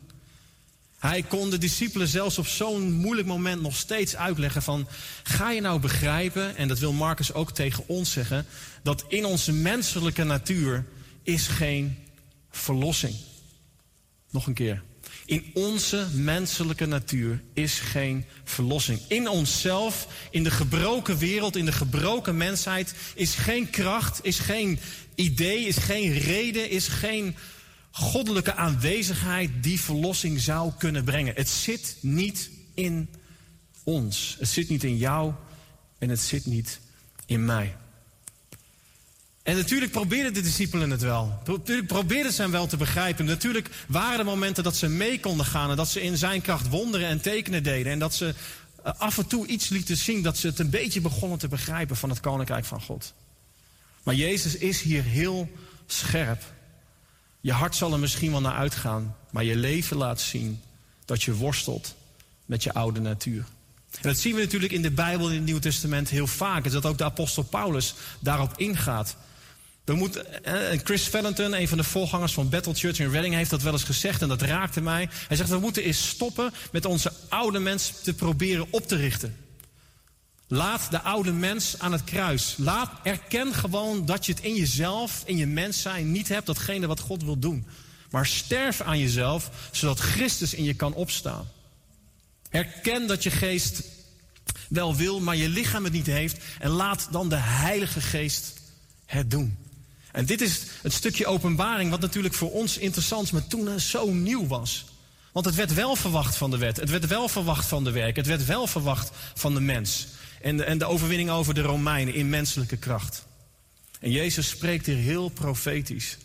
Speaker 12: Hij kon de discipelen zelfs op zo'n moeilijk moment nog steeds uitleggen van... ga je nou begrijpen, en dat wil Marcus ook tegen ons zeggen... dat in onze menselijke natuur is geen verlossing. Nog een keer. In onze menselijke natuur is geen verlossing. In onszelf, in de gebroken wereld, in de gebroken mensheid... is geen kracht, is geen idee, is geen reden, is geen goddelijke aanwezigheid die verlossing zou kunnen brengen. Het zit niet in ons. Het zit niet in jou en het zit niet in mij. En natuurlijk probeerden de discipelen het wel. Natuurlijk probeerden ze hem wel te begrijpen. Natuurlijk waren er momenten dat ze mee konden gaan en dat ze in zijn kracht wonderen en tekenen deden. En dat ze eh, af en toe iets lieten zien dat ze het een beetje begonnen te begrijpen van het koninkrijk van God. Maar Jezus is hier heel scherp. Je hart zal er misschien wel naar uitgaan, maar je leven laat zien dat je worstelt met je oude natuur. En dat zien we natuurlijk in de Bijbel in het Nieuwe Testament heel vaak. Is dat ook de apostel Paulus daarop ingaat. We moeten, eh, Chris Valentin, een van de voorgangers van Battle Church in Reading, heeft dat wel eens gezegd en dat raakte mij. Hij zegt: We moeten eens stoppen met onze oude mens te proberen op te richten. Laat de oude mens aan het kruis. Laat, erken gewoon dat je het in jezelf, in je mens zijn, niet hebt, datgene wat God wil doen. Maar sterf aan jezelf, zodat Christus in je kan opstaan. Erken dat je geest wel wil, maar je lichaam het niet heeft. En laat dan de Heilige Geest het doen. En dit is het stukje openbaring wat natuurlijk voor ons interessant is, maar toen zo nieuw was. Want het werd wel verwacht van de wet. Het werd wel verwacht van de werk. Het werd wel verwacht van de mens. En de, en de overwinning over de Romeinen in menselijke kracht. En Jezus spreekt hier heel profetisch.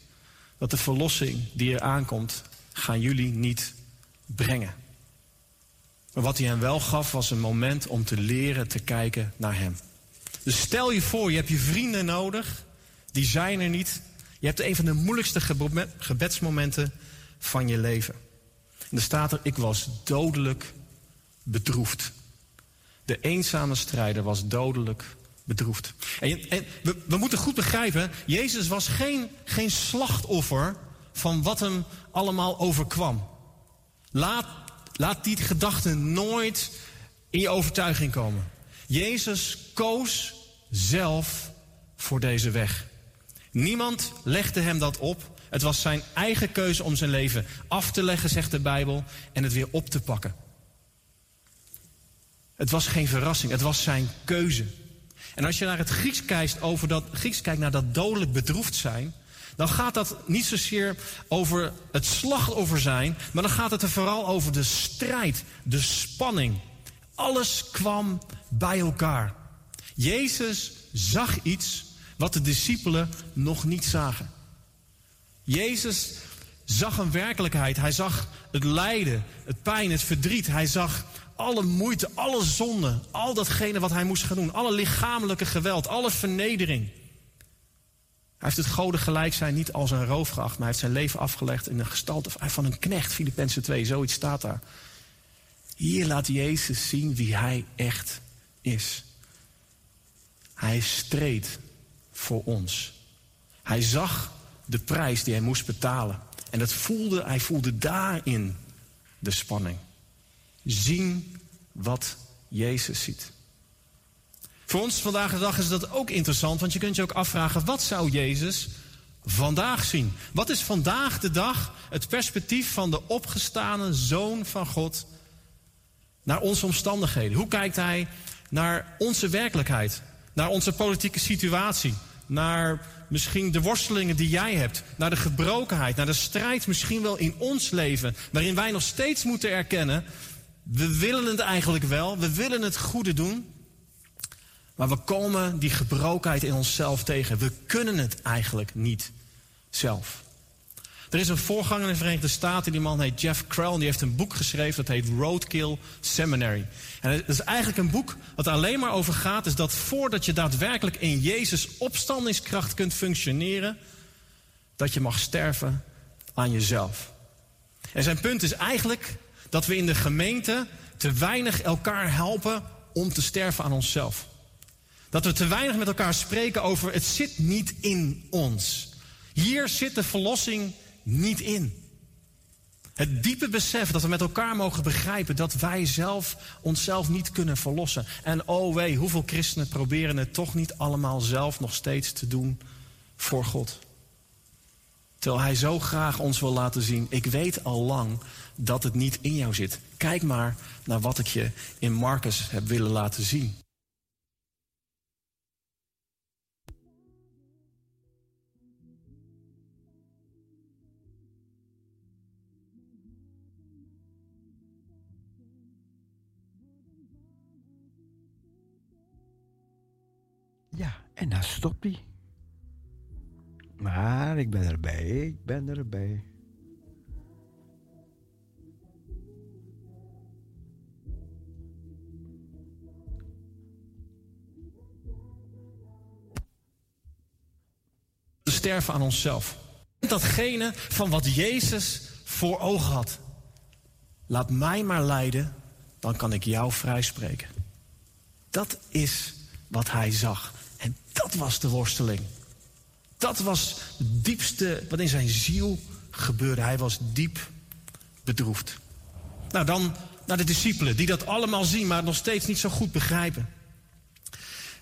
Speaker 12: Dat de verlossing die er aankomt, gaan jullie niet brengen. Maar wat hij hen wel gaf, was een moment om te leren te kijken naar hem. Dus stel je voor, je hebt je vrienden nodig. Die zijn er niet. Je hebt een van de moeilijkste gebedsmomenten van je leven. En er staat er, ik was dodelijk bedroefd. De eenzame strijder was dodelijk bedroefd. En, we, moeten goed begrijpen, Jezus was geen, geen slachtoffer van wat hem allemaal overkwam. Laat, laat die gedachten nooit in je overtuiging komen. Jezus koos zelf voor deze weg. Niemand legde hem dat op. Het was zijn eigen keuze om zijn leven af te leggen, zegt de Bijbel, en het weer op te pakken. Het was geen verrassing, het was zijn keuze. En als je naar het Grieks kijkt, over dat, Grieks kijkt naar dat dodelijk bedroefd zijn, dan gaat dat niet zozeer over het slachtoffer zijn, maar dan gaat het er vooral over de strijd, de spanning. Alles kwam bij elkaar. Jezus zag iets wat de discipelen nog niet zagen. Jezus zag een werkelijkheid. Hij zag het lijden, het pijn, het verdriet. Hij zag alle moeite, alle zonde, al datgene wat hij moest gaan doen, alle lichamelijke geweld, alle vernedering. Hij heeft het goden gelijk zijn niet als een roof geacht, maar hij heeft zijn leven afgelegd in de gestalte van een knecht, Filippenzen 2, zoiets staat daar. Hier laat Jezus zien wie hij echt is. Hij streed voor ons. Hij zag de prijs die hij moest betalen. En dat voelde, hij voelde daarin de spanning zien wat Jezus ziet. Voor ons vandaag de dag is dat ook interessant, want je kunt je ook afvragen: wat zou Jezus vandaag zien? Wat is vandaag de dag het perspectief van de opgestane zoon van God naar onze omstandigheden? Hoe kijkt hij naar onze werkelijkheid? Naar onze politieke situatie? Naar misschien de worstelingen die jij hebt? Naar de gebrokenheid? Naar de strijd misschien wel in ons leven? Waarin wij nog steeds moeten erkennen: we willen het eigenlijk wel, we willen het goede doen. Maar we komen die gebrokenheid in onszelf tegen. We kunnen het eigenlijk niet zelf. Er is een voorganger in de Verenigde Staten, die man heet Jeff Krell, en die heeft een boek geschreven dat heet Roadkill Seminary. En het is eigenlijk een boek wat alleen maar over gaat, is dat voordat je daadwerkelijk in Jezus opstandingskracht kunt functioneren, dat je mag sterven aan jezelf. En zijn punt is eigenlijk dat we in de gemeente te weinig elkaar helpen om te sterven aan onszelf. Dat we te weinig met elkaar spreken over het zit niet in ons. Hier zit de verlossing niet in. Het diepe besef dat we met elkaar mogen begrijpen dat wij zelf onszelf niet kunnen verlossen. En oh wee, hoeveel christenen proberen het toch niet allemaal zelf nog steeds te doen voor God. Terwijl Hij zo graag ons wil laten zien, ik weet al lang dat het niet in jou zit. Kijk maar naar wat ik je in Marcus heb willen laten zien.
Speaker 4: Ja, en dan stopt hij. Maar ik ben erbij, ik ben erbij.
Speaker 12: Sterven aan onszelf. Datgene van wat Jezus voor ogen had. Laat mij maar leiden, dan kan ik jou vrijspreken. Dat is wat hij zag. En dat was de worsteling. Dat was het diepste wat in zijn ziel gebeurde. Hij was diep bedroefd. Nou, dan naar de discipelen, die dat allemaal zien, maar nog steeds niet zo goed begrijpen.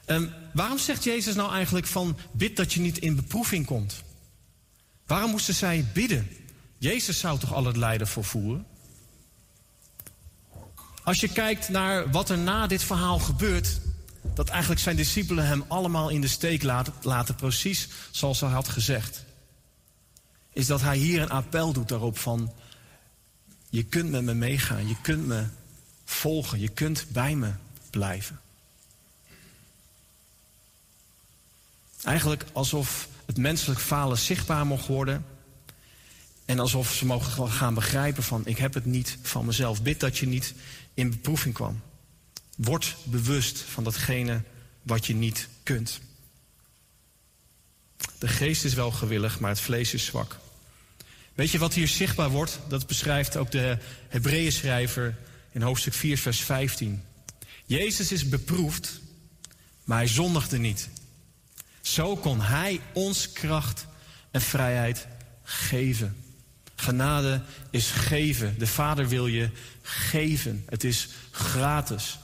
Speaker 12: Um, waarom zegt Jezus nou eigenlijk van bid dat je niet in beproeving komt? Waarom moesten zij bidden? Jezus zou toch al het lijden vervoeren? Als je kijkt naar wat er na dit verhaal gebeurt, dat eigenlijk zijn discipelen hem allemaal in de steek laten, laten precies zoals hij had gezegd. Is dat hij hier een appel doet daarop van, je kunt met me meegaan, je kunt me volgen, je kunt bij me blijven. Eigenlijk alsof het menselijk falen zichtbaar mocht worden. En alsof ze mogen gaan begrijpen van ik heb het niet van mezelf. Bid dat je niet in beproeving kwam. Word bewust van datgene wat je niet kunt. De geest is wel gewillig, maar het vlees is zwak. Weet je wat hier zichtbaar wordt? Dat beschrijft ook de Hebreeën schrijver in hoofdstuk 4, vers 15. Jezus is beproefd, maar hij zondigde niet. Zo kon hij ons kracht en vrijheid geven. Genade is geven. De Vader wil je geven. Het is gratis.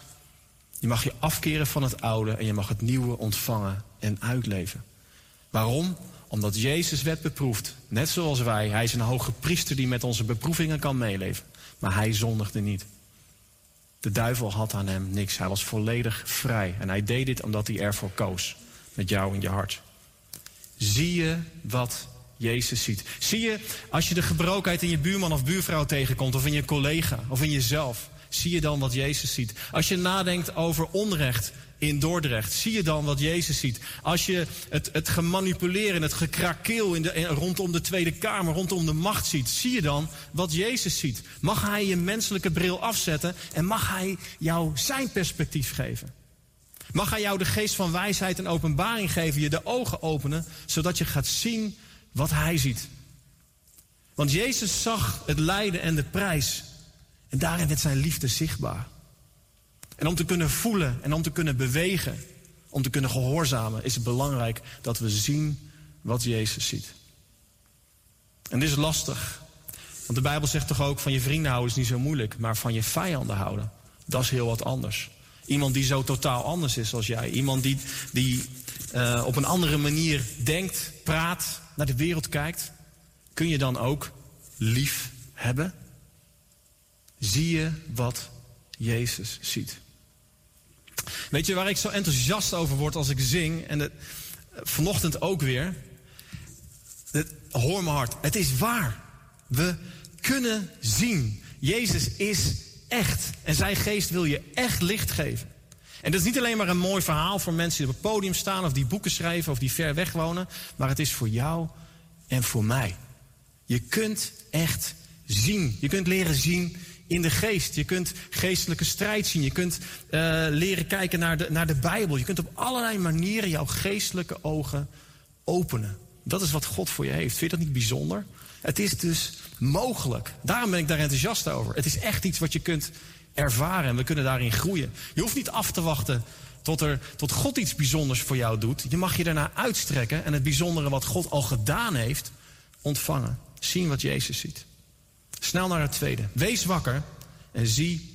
Speaker 12: Je mag je afkeren van het oude en je mag het nieuwe ontvangen en uitleven. Waarom? Omdat Jezus werd beproefd, net zoals wij. Hij is een hoge priester die met onze beproevingen kan meeleven. Maar hij zondigde niet. De duivel had aan hem niks. Hij was volledig vrij. En hij deed dit omdat hij ervoor koos. Met jou in je hart. Zie je wat Jezus ziet? Zie je als je de gebrokenheid in je buurman of buurvrouw tegenkomt, of in je collega, of in jezelf, zie je dan wat Jezus ziet? Als je nadenkt over onrecht in Dordrecht, zie je dan wat Jezus ziet? Als je het, het gemanipuleren, het gekrakeel in de, rondom de Tweede Kamer, rondom de macht ziet, zie je dan wat Jezus ziet? Mag Hij je menselijke bril afzetten en mag Hij jou zijn perspectief geven? Mag Hij jou de geest van wijsheid en openbaring geven, je de ogen openen, zodat je gaat zien wat Hij ziet? Want Jezus zag het lijden en de prijs. En daarin werd zijn liefde zichtbaar. En om te kunnen voelen en om te kunnen bewegen, om te kunnen gehoorzamen, is het belangrijk dat we zien wat Jezus ziet. En dit is lastig. Want de Bijbel zegt toch ook van je vrienden houden is niet zo moeilijk, maar van je vijanden houden, dat is heel wat anders. Iemand die zo totaal anders is als jij. Iemand die, die uh, op een andere manier denkt, praat, naar de wereld kijkt. Kun je dan ook lief hebben? Zie je wat Jezus ziet. Weet je waar ik zo enthousiast over word als ik zing? En het, vanochtend ook weer. Het, hoor mijn hart. Het is waar. We kunnen zien. Jezus is echt. En zijn geest wil je echt licht geven. En dat is niet alleen maar een mooi verhaal voor mensen die op het podium staan... of die boeken schrijven of die ver weg wonen. Maar het is voor jou en voor mij. Je kunt echt zien. Je kunt leren zien in de geest. Je kunt geestelijke strijd zien. Je kunt uh, leren kijken naar de, naar de Bijbel. Je kunt op allerlei manieren jouw geestelijke ogen openen. Dat is wat God voor je heeft. Vind je dat niet bijzonder? Het is dus mogelijk. Daarom ben ik daar enthousiast over. Het is echt iets wat je kunt ervaren en we kunnen daarin groeien. Je hoeft niet af te wachten tot, er, tot God iets bijzonders voor jou doet. Je mag je daarna uitstrekken en het bijzondere wat God al gedaan heeft ontvangen. Zien wat Jezus ziet. Snel naar het tweede. Wees wakker en zie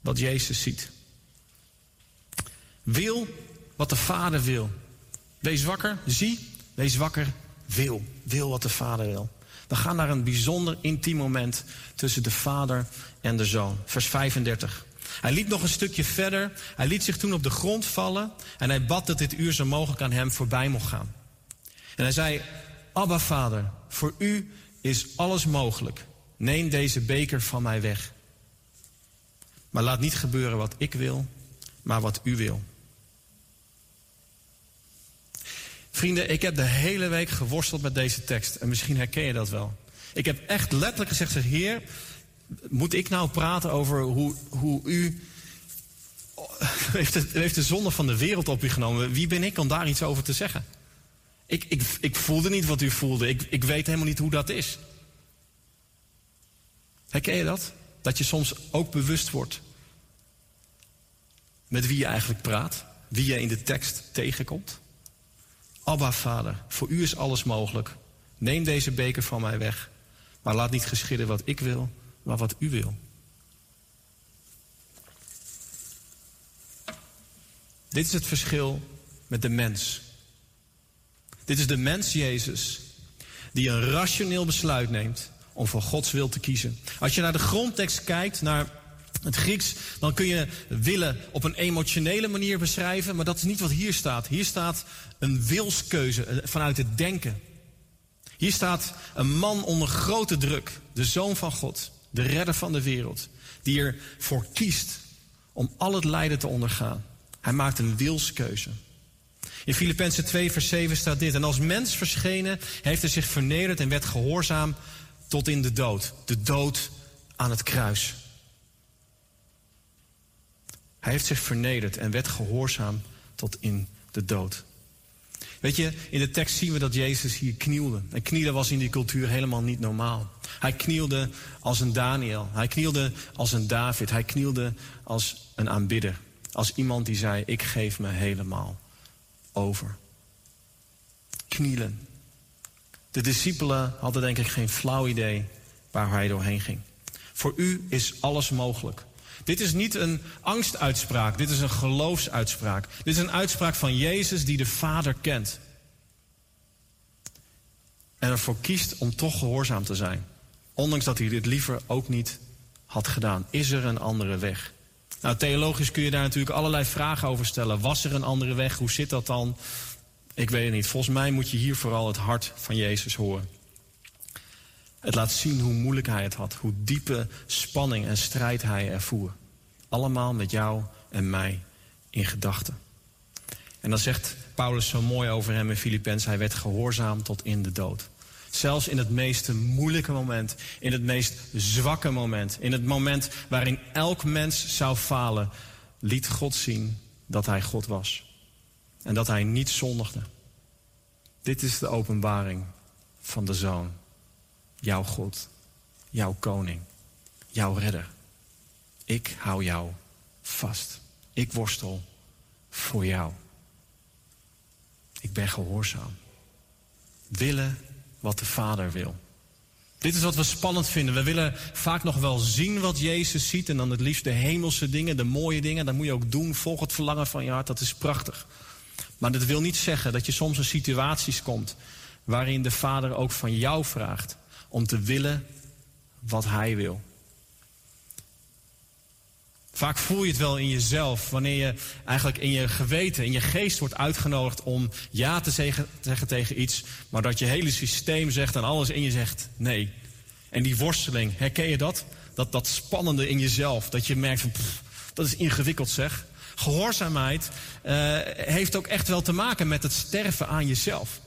Speaker 12: wat Jezus ziet. Wil wat de Vader wil. Wees wakker, zie, wees wakker, wil. Wil wat de Vader wil. We gaan naar een bijzonder intiem moment tussen de Vader en de Zoon. Vers 35. Hij liep nog een stukje verder. Hij liet zich toen op de grond vallen. En hij bad dat dit uur zo mogelijk aan hem voorbij mocht gaan. En hij zei: Abba, Vader, voor u is alles mogelijk. Neem deze beker van mij weg. Maar laat niet gebeuren wat ik wil, maar wat u wil. Vrienden, ik heb de hele week geworsteld met deze tekst. En misschien herken je dat wel. Ik heb echt letterlijk gezegd, zeg, Heer, moet ik nou praten over hoe, hoe u... Heeft de, heeft de zonde van de wereld op u genomen. Wie ben ik om daar iets over te zeggen? Ik, ik, ik voelde niet wat u voelde. Ik, ik weet helemaal niet hoe dat is. Herken je dat? Dat je soms ook bewust wordt met wie je eigenlijk praat, wie je in de tekst tegenkomt. Abba, vader, voor u is alles mogelijk. Neem deze beker van mij weg, maar laat niet geschieden wat ik wil, maar wat u wil. Dit is het verschil met de mens. Dit is de mens Jezus die een rationeel besluit neemt om voor Gods wil te kiezen. Als je naar de grondtekst kijkt, naar het Grieks, dan kun je willen op een emotionele manier beschrijven, maar dat is niet wat hier staat. Hier staat een wilskeuze eh, vanuit het denken. Hier staat een man onder grote druk, de zoon van God, de redder van de wereld, die ervoor kiest om al het lijden te ondergaan. Hij maakt een wilskeuze. In Filippenzen 2, vers 7 staat dit. En als mens verschenen heeft hij zich vernederd en werd gehoorzaam tot in de dood. De dood aan het kruis. Hij heeft zich vernederd en werd gehoorzaam tot in de dood. Weet je, in de tekst zien we dat Jezus hier knielde. En knielen was in die cultuur helemaal niet normaal. Hij knielde als een Daniel. Hij knielde als een David. Hij knielde als een aanbidder. Als iemand die zei, ik geef me helemaal over. Knielen. De discipelen hadden denk ik geen flauw idee waar hij doorheen ging. Voor u is alles mogelijk. Dit is niet een angstuitspraak, dit is een geloofsuitspraak. Dit is een uitspraak van Jezus die de Vader kent. En ervoor kiest om toch gehoorzaam te zijn. Ondanks dat hij dit liever ook niet had gedaan. Is er een andere weg? Nou, theologisch kun je daar natuurlijk allerlei vragen over stellen. Was er een andere weg? Hoe zit dat dan? Ik weet het niet. Volgens mij moet je hier vooral het hart van Jezus horen. Het laat zien hoe moeilijk hij het had, hoe diepe spanning en strijd hij ervoer. Allemaal met jou en mij in gedachten. En dan zegt Paulus zo mooi over hem in Filippenz, hij werd gehoorzaam tot in de dood. Zelfs in het meest moeilijke moment, in het meest zwakke moment, in het moment waarin elk mens zou falen, liet God zien dat hij God was. En dat hij niet zondigde. Dit is de openbaring van de Zoon. Jouw God, jouw koning, jouw redder. Ik hou jou vast. Ik worstel voor jou. Ik ben gehoorzaam. Willen wat de Vader wil. Dit is wat we spannend vinden. We willen vaak nog wel zien wat Jezus ziet. En dan het liefst de hemelse dingen, de mooie dingen. Dat moet je ook doen. Volg het verlangen van je hart. Dat is prachtig. Maar dat wil niet zeggen dat je soms in situaties komt. waarin de Vader ook van jou vraagt. Om te willen wat Hij wil. Vaak voel je het wel in jezelf, wanneer je eigenlijk in je geweten, in je geest wordt uitgenodigd om ja te zeggen, tegen iets, maar dat je hele systeem zegt en alles in je zegt nee. En die worsteling, herken je dat? Dat, dat spannende in jezelf, dat je merkt van, pff, dat is ingewikkeld zeg. Gehoorzaamheid uh, heeft ook echt wel te maken met het sterven aan jezelf.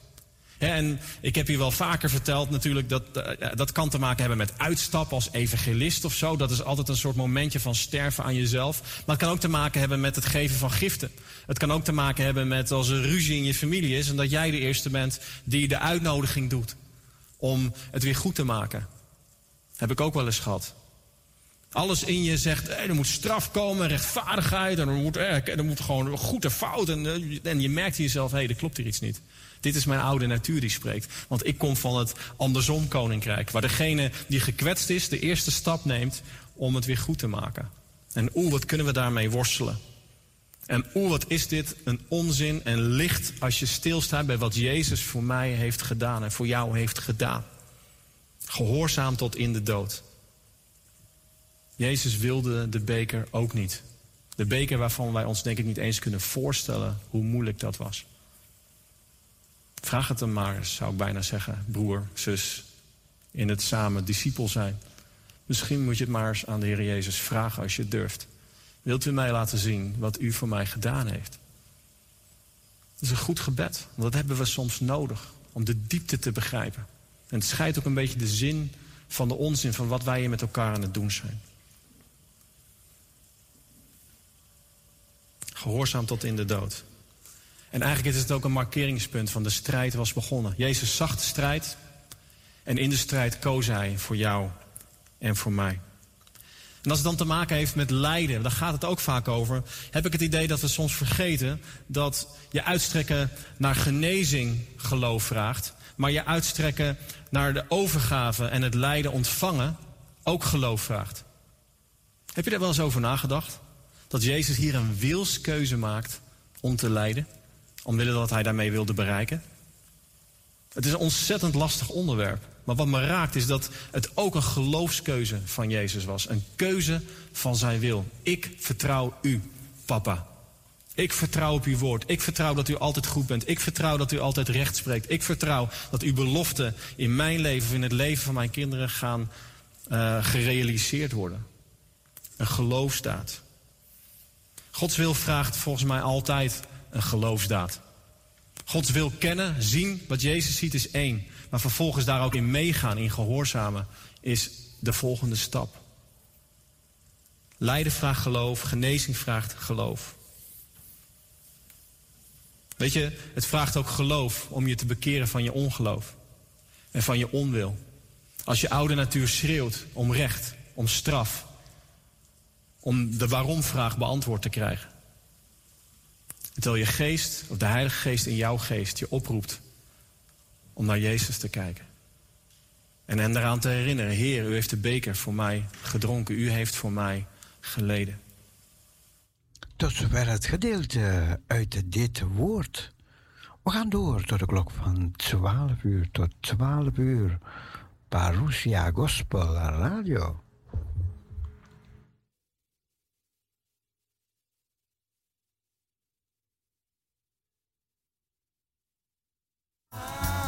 Speaker 12: En ik heb hier wel vaker verteld natuurlijk dat uh, dat kan te maken hebben met uitstappen als evangelist of zo. Dat is altijd een soort momentje van sterven aan jezelf. Maar het kan ook te maken hebben met het geven van giften. Het kan ook te maken hebben met als er ruzie in je familie is en dat jij de eerste bent die de uitnodiging doet om het weer goed te maken. Heb ik ook wel eens gehad. Alles in je zegt, hey, er moet straf komen, rechtvaardigheid, en er moet, eh, er moet gewoon goed en fout. En, en je merkt in jezelf, hé, hey, er klopt hier iets niet. Dit is mijn oude natuur die spreekt. Want ik kom van het andersom koninkrijk. Waar degene die gekwetst is de eerste stap neemt om het weer goed te maken. En oeh, wat kunnen we daarmee worstelen. En oeh, wat is dit een onzin en licht als je stilstaat bij wat Jezus voor mij heeft gedaan en voor jou heeft gedaan. Gehoorzaam tot in de dood. Jezus wilde de beker ook niet. De beker waarvan wij ons denk ik niet eens kunnen voorstellen hoe moeilijk dat was. Vraag het hem maar eens, zou ik bijna zeggen, broer, zus, in het samen discipel zijn. Misschien moet je het maar eens aan de Heer Jezus vragen als je het durft. Wilt u mij laten zien wat u voor mij gedaan heeft? Dat is een goed gebed, want dat hebben we soms nodig om de diepte te begrijpen. En het scheidt ook een beetje de zin van de onzin van wat wij hier met elkaar aan het doen zijn. Gehoorzaam tot in de dood. En eigenlijk is het ook een markeringspunt van de strijd was begonnen. Jezus zag de strijd en in de strijd koos hij voor jou en voor mij. En als het dan te maken heeft met lijden, daar gaat het ook vaak over, heb ik het idee dat we soms vergeten dat je uitstrekken naar genezing geloof vraagt, maar je uitstrekken naar de overgave en het lijden ontvangen ook geloof vraagt. Heb je daar wel eens over nagedacht? Dat Jezus hier een wilskeuze maakt om te lijden? Omwille dat hij daarmee wilde bereiken? Het is een ontzettend lastig onderwerp. Maar wat me raakt is dat het ook een geloofskeuze van Jezus was. Een keuze van zijn wil. Ik vertrouw u, papa. Ik vertrouw op uw woord. Ik vertrouw dat u altijd goed bent. Ik vertrouw dat u altijd recht spreekt. Ik vertrouw dat uw beloften in mijn leven of in het leven van mijn kinderen gaan uh, gerealiseerd worden. Een geloofstaat. Gods wil vraagt volgens mij altijd een geloofsdaad. Gods wil kennen, zien, wat Jezus ziet is één. Maar vervolgens daar ook in meegaan, in gehoorzamen, is de volgende stap. Lijden vraagt geloof, genezing vraagt geloof. Weet je, het vraagt ook geloof om je te bekeren van je ongeloof en van je onwil. Als je oude natuur schreeuwt om recht, om straf, om de waarom-vraag beantwoord te krijgen. Terwijl je geest, of de Heilige Geest in jouw geest, je oproept om naar Jezus te kijken. En hem eraan te herinneren, Heer, u heeft de beker voor mij gedronken, u heeft voor mij geleden.
Speaker 4: Tot zover het gedeelte uit dit woord. We gaan door tot de klok van 12 uur tot 12 uur. Parousia Gospel Radio.
Speaker 13: Bye.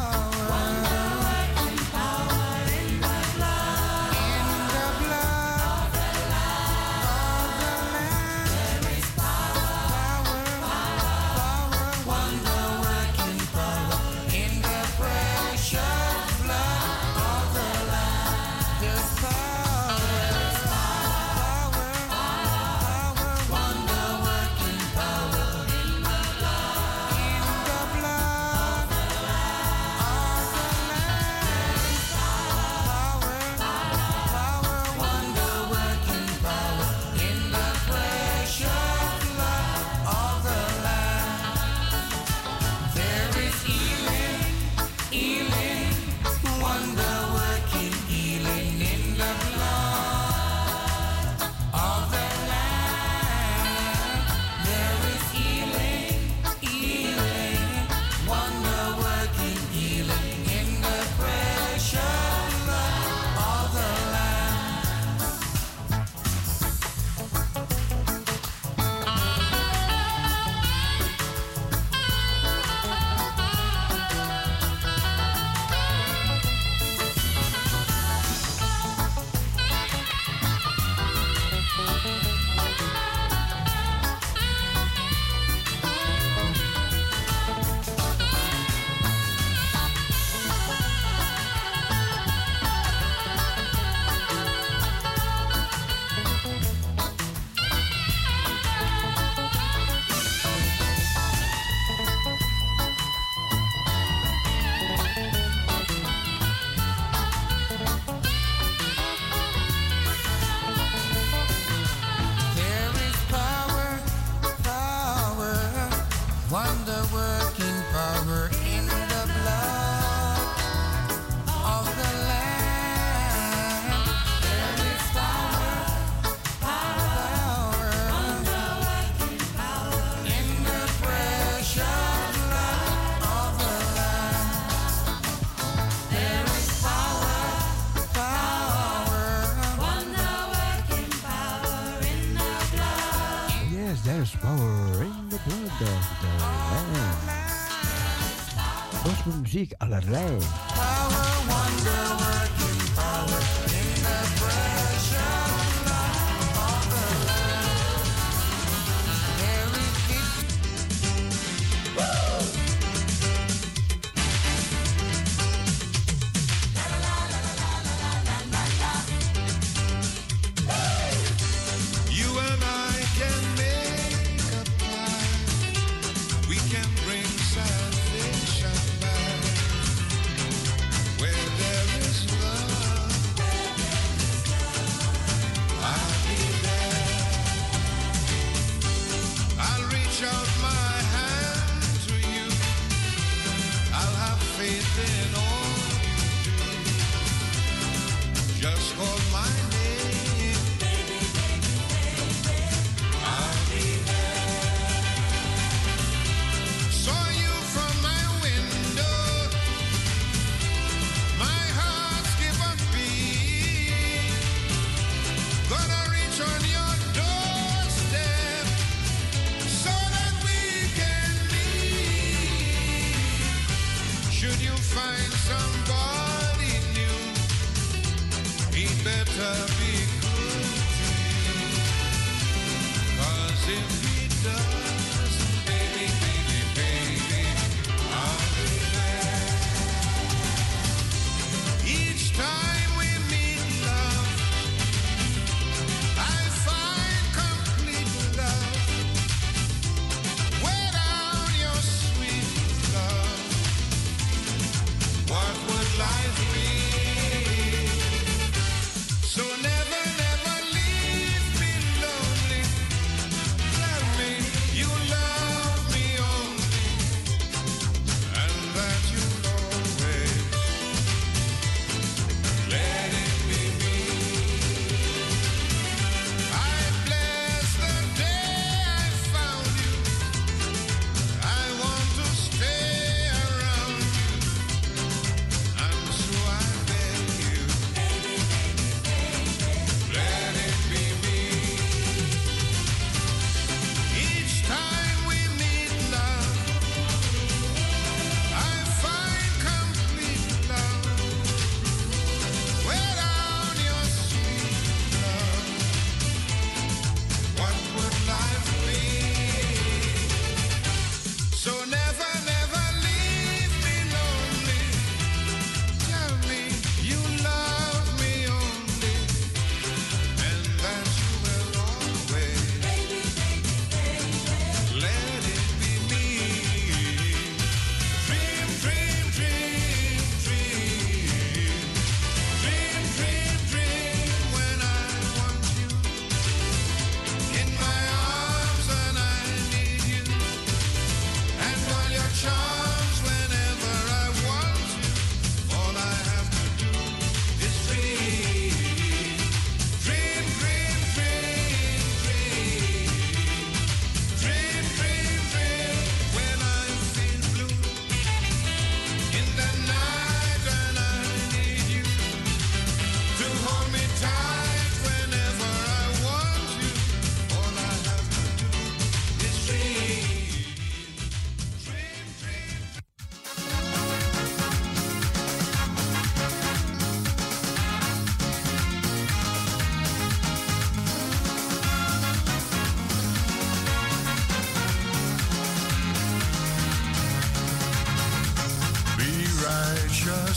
Speaker 13: Gospel muziek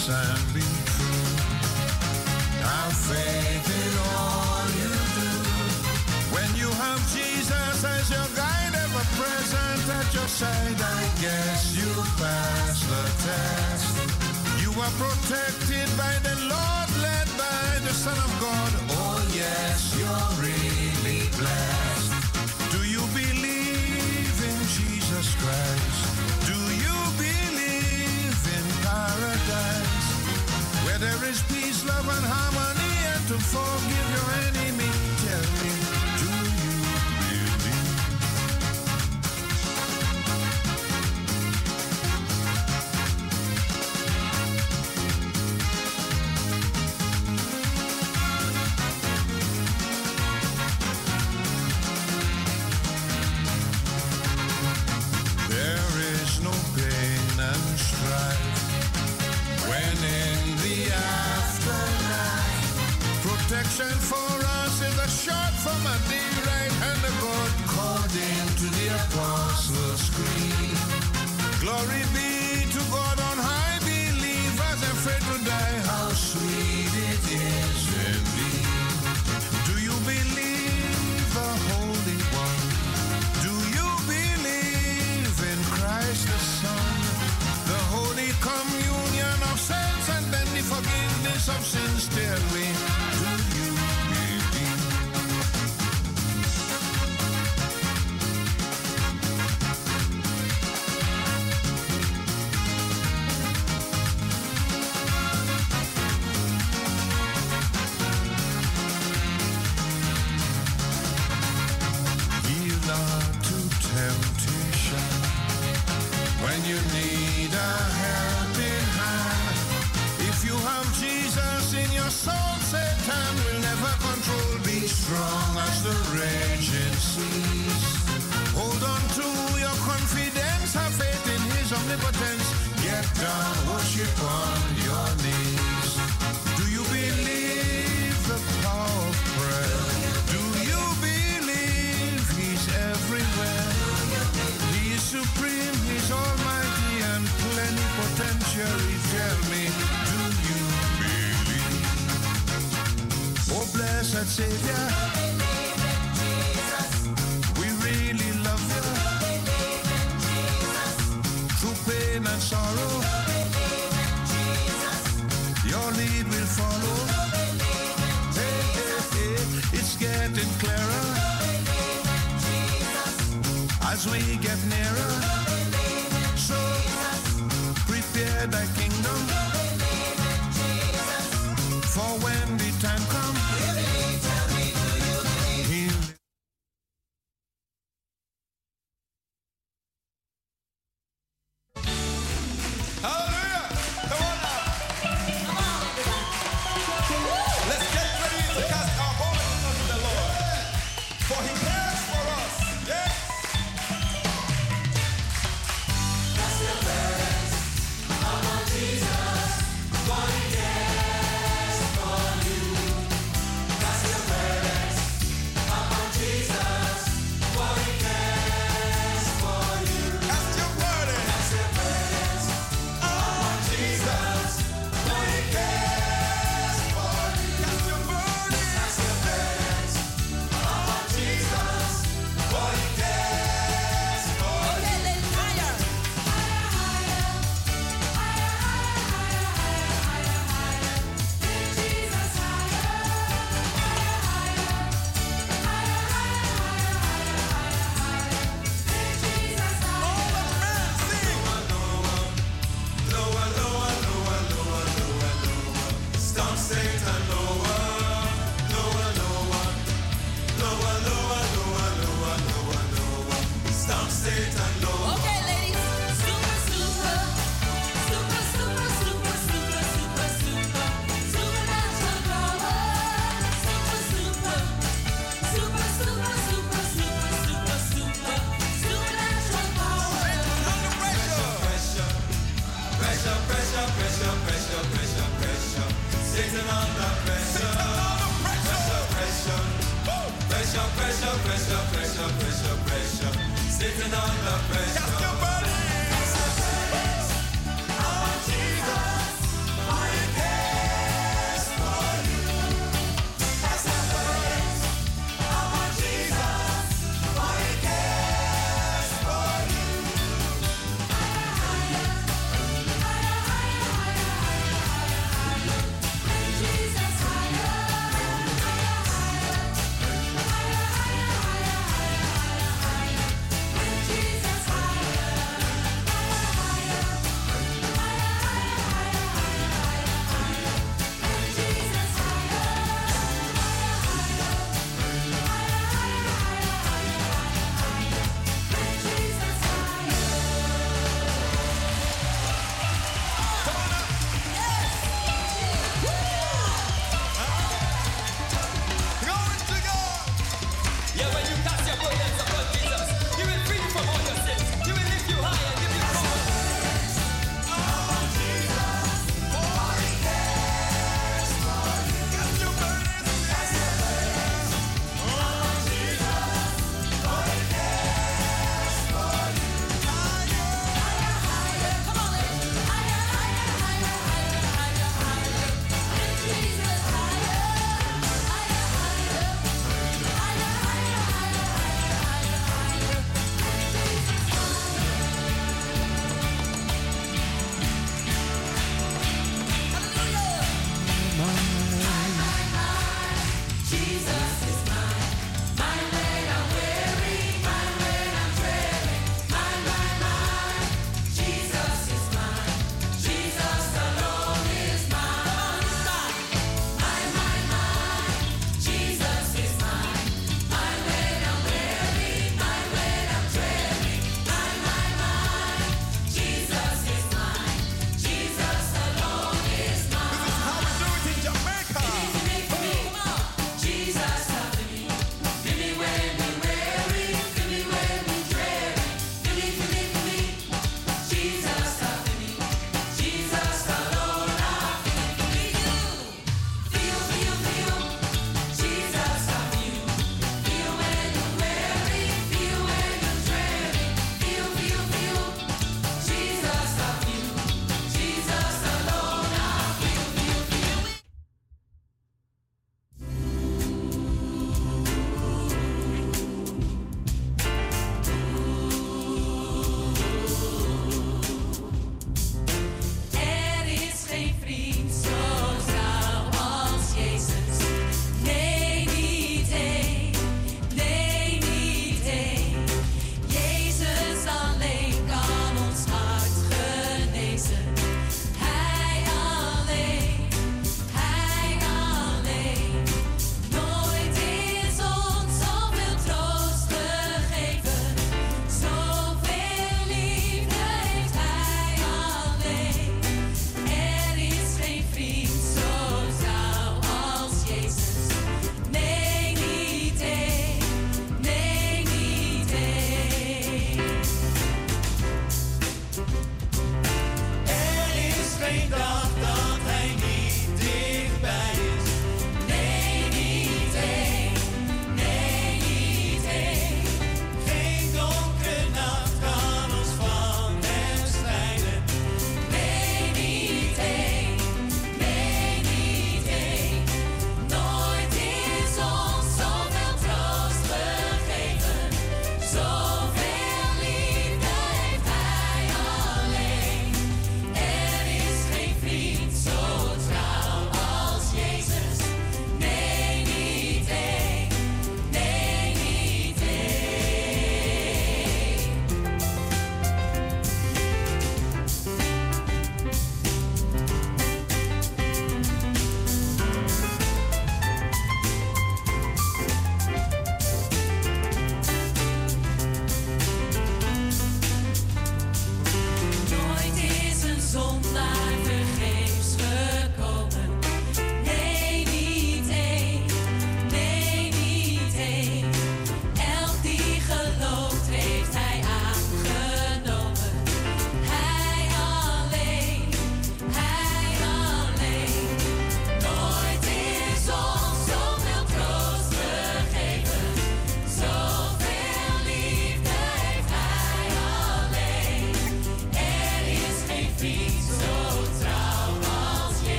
Speaker 14: sand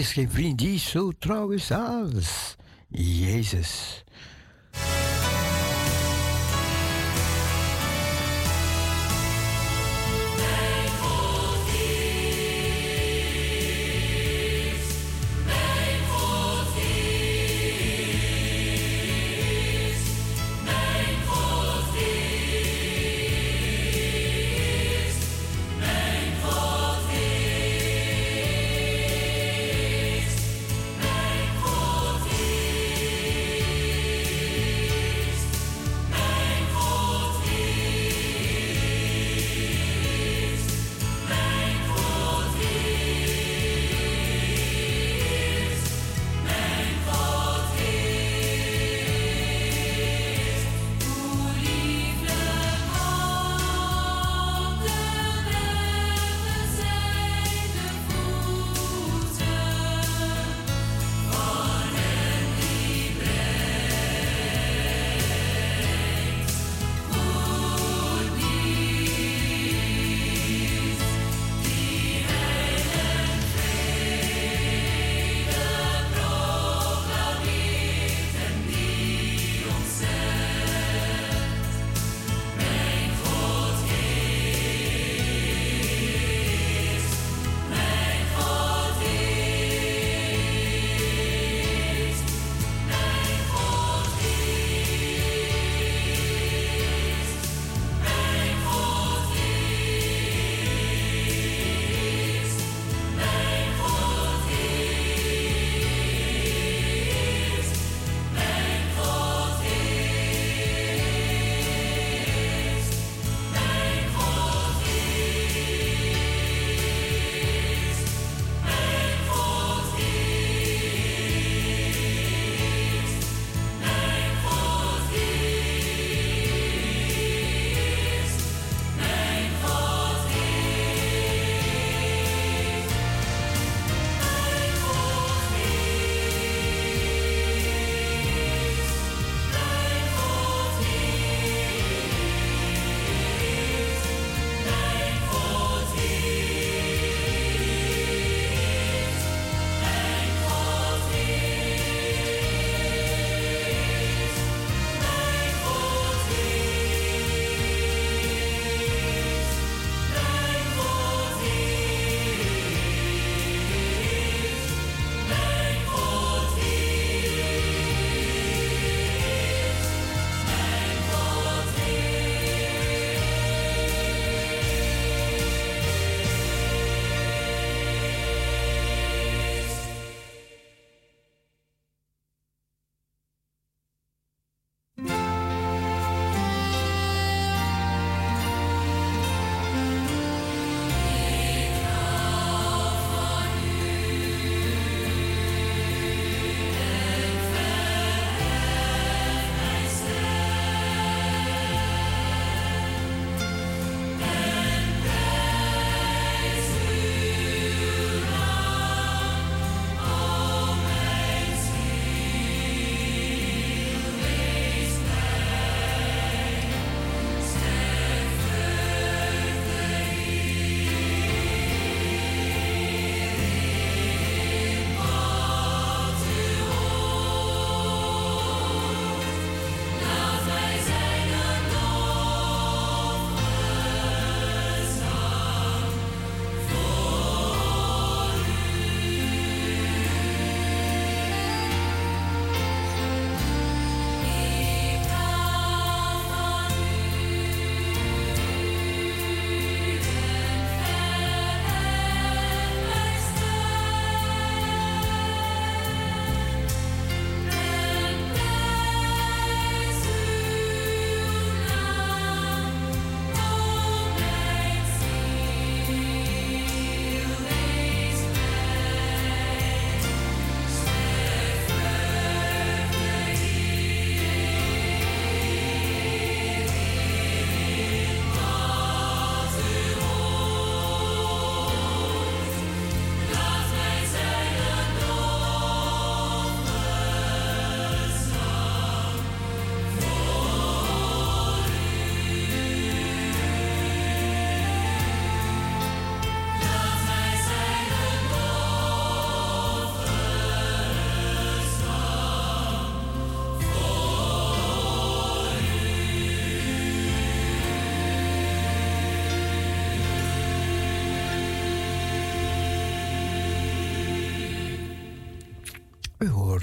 Speaker 14: is
Speaker 4: geen vriend die zo trouw is als Jezus.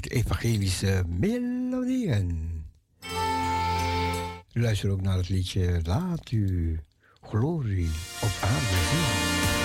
Speaker 4: Evangelische melodieën. U luistert ook naar het liedje Laat u glorie op aarde zien.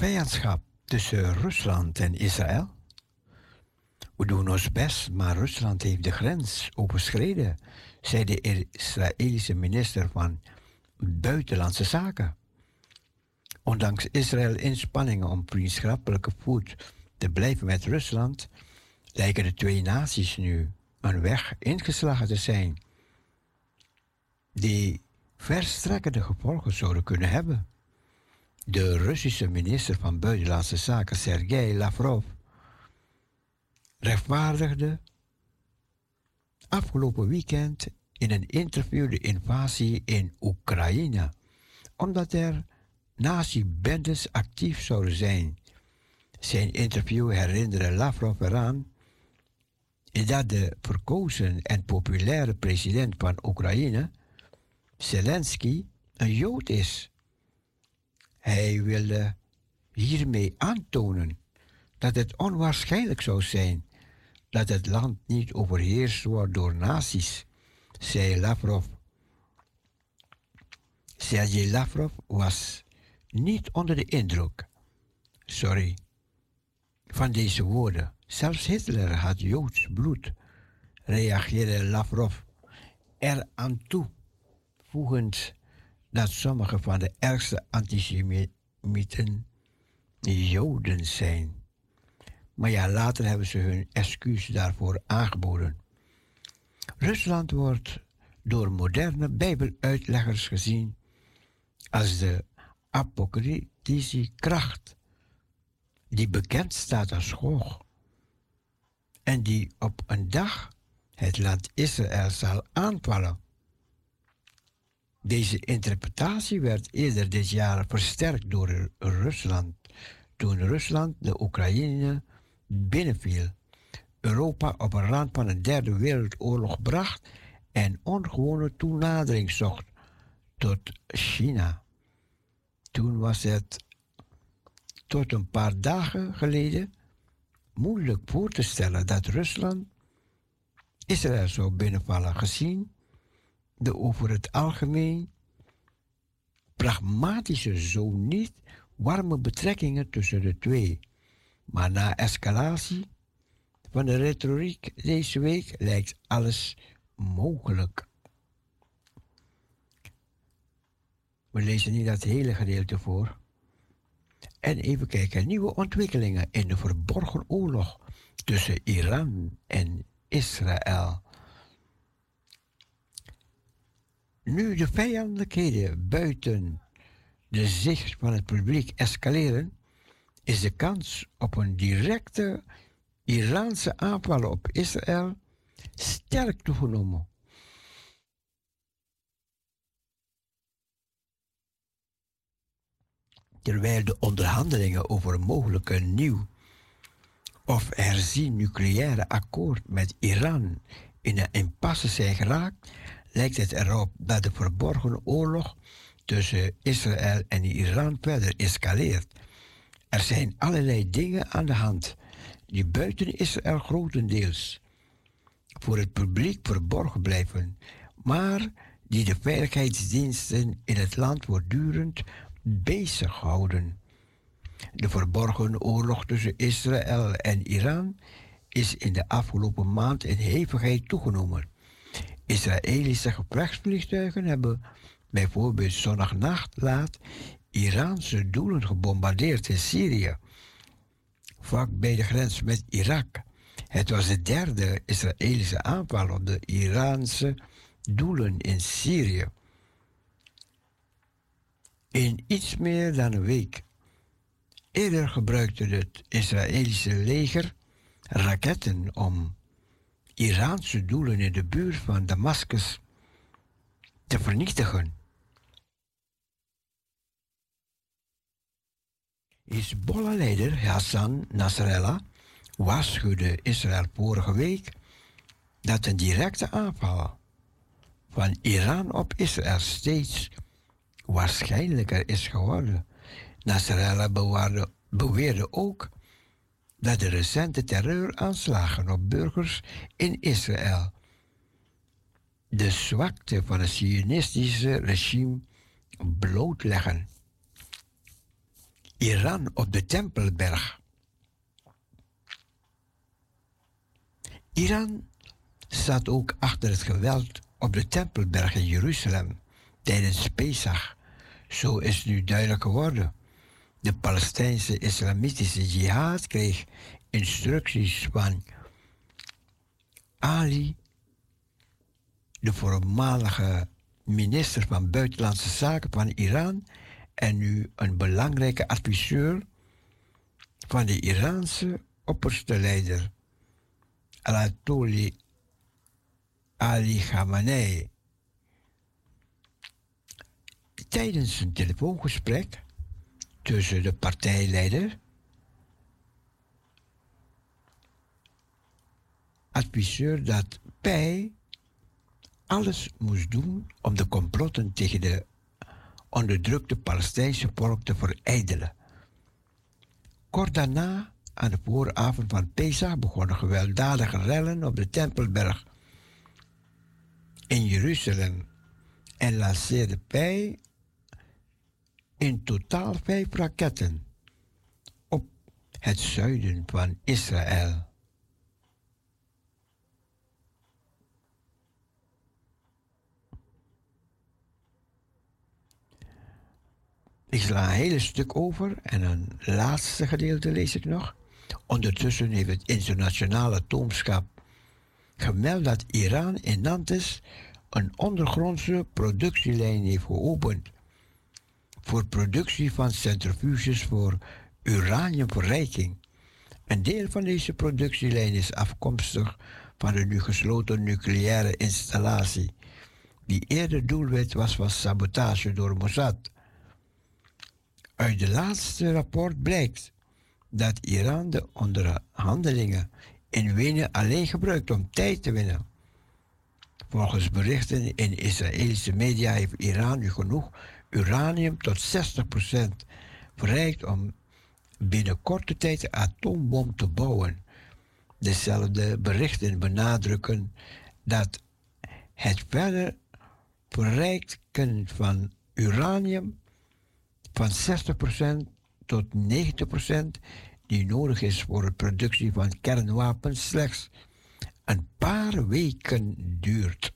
Speaker 4: Vijandschap tussen Rusland en Israël? We doen ons best, maar Rusland heeft de grens overschreden, zei de Israëlische minister van Buitenlandse Zaken. Ondanks Israël inspanningen om vriendschappelijke voet te blijven met Rusland, lijken de twee naties nu een weg ingeslagen te zijn die verstrekkende gevolgen zouden kunnen hebben. De Russische minister van Buitenlandse Zaken Sergei Lavrov rechtvaardigde afgelopen weekend in een interview de invasie in Oekraïne, omdat er nazi-bendes actief zouden zijn. Zijn interview herinnerde Lavrov eraan dat de verkozen en populaire president van Oekraïne, Zelensky, een Jood is. Hij wilde hiermee aantonen dat het onwaarschijnlijk zou zijn dat het land niet overheerst wordt door nazi's, zei Lavrov. Sergei Lavrov was niet onder de indruk, sorry, van deze woorden. Zelfs Hitler had Joods bloed, reageerde Lavrov er aan toe, voegend dat sommige van de ergste antisemieten Joden zijn. Maar ja, later hebben ze hun excuus daarvoor aangeboden. Rusland wordt door moderne Bijbeluitleggers gezien als de apocalyptische kracht, die bekend staat als Gog, en die op een dag het land Israël zal aanvallen. Deze interpretatie werd eerder dit jaar versterkt door Rusland, toen Rusland de Oekraïne binnenviel, Europa op een rand van een derde wereldoorlog bracht en ongewone toenadering zocht tot China. Toen was het tot een paar dagen geleden moeilijk voor te stellen dat Rusland Israël zou binnenvallen, gezien de over het algemeen pragmatische, zo niet warme betrekkingen tussen de twee. Maar na escalatie van de retoriek deze week lijkt alles mogelijk. We lezen niet dat hele gedeelte voor. En even kijken, nieuwe ontwikkelingen in de verborgen oorlog tussen Iran en Israël. Nu de vijandelijkheden buiten de zicht van het publiek escaleren, is de kans op een directe Iraanse aanval op Israël sterk toegenomen. Terwijl de onderhandelingen over een mogelijke nieuw of herzien nucleaire akkoord met Iran in een impasse zijn geraakt, lijkt het erop dat de verborgen oorlog tussen Israël en Iran verder escaleert. Er zijn allerlei dingen aan de hand die buiten Israël grotendeels voor het publiek verborgen blijven, maar die de veiligheidsdiensten in het land voortdurend bezighouden. De verborgen oorlog tussen Israël en Iran is in de afgelopen maand in hevigheid toegenomen. Israëlische gevechtsvliegtuigen hebben bijvoorbeeld zondagnacht laat Iraanse doelen gebombardeerd in Syrië, vlak bij de grens met Irak. Het was de derde Israëlische aanval op de Iraanse doelen in Syrië. In iets meer dan een week. Eerder gebruikte het Israëlische leger raketten om Iraanse doelen in de buurt van Damascus te vernietigen. Hezbollah-leider Hassan Nasrallah waarschuwde Israël vorige week dat een directe aanval van Iran op Israël steeds waarschijnlijker is geworden. Nasrallah beweerde ook dat de recente terreuraanslagen op burgers in Israël de zwakte van het Zionistische regime blootleggen. Iran op de Tempelberg. Iran staat ook achter het geweld op de Tempelberg in Jeruzalem tijdens Pesach. Zo is nu duidelijk geworden. De Palestijnse islamitische jihad kreeg instructies van Ali, de voormalige minister van Buitenlandse Zaken van Iran en nu een belangrijke adviseur van de Iraanse opperste leider, Ayatollah Ali Khamenei. Tijdens een telefoongesprek tussen de partijleider, adviseur dat Pij alles moest doen om de complotten tegen de onderdrukte Palestijnse volk te verijdelen. Kort daarna, aan de vooravond van Pesach, begonnen gewelddadige rellen op de Tempelberg in Jeruzalem en lanceerde Pij in totaal vijf raketten op het zuiden van Israël. Ik sla een hele stuk over en een laatste gedeelte lees ik nog. Ondertussen heeft het internationale atoomschap gemeld dat Iran in Nantes een ondergrondse productielijn heeft geopend voor productie van centrifuges voor uraniumverrijking. Een deel van deze productielijn is afkomstig van de nu gesloten nucleaire installatie, die eerder doelwit was van sabotage door Mossad. Uit de laatste rapport blijkt dat Iran de onderhandelingen in Wenen alleen gebruikt om tijd te winnen. Volgens berichten in Israëlische media heeft Iran nu genoeg uranium tot 60% verrijkt om binnen korte tijd een atoombom te bouwen. Dezelfde berichten benadrukken dat het verder verrijken van uranium van 60% tot 90% die nodig is voor de productie van kernwapens slechts een paar weken duurt.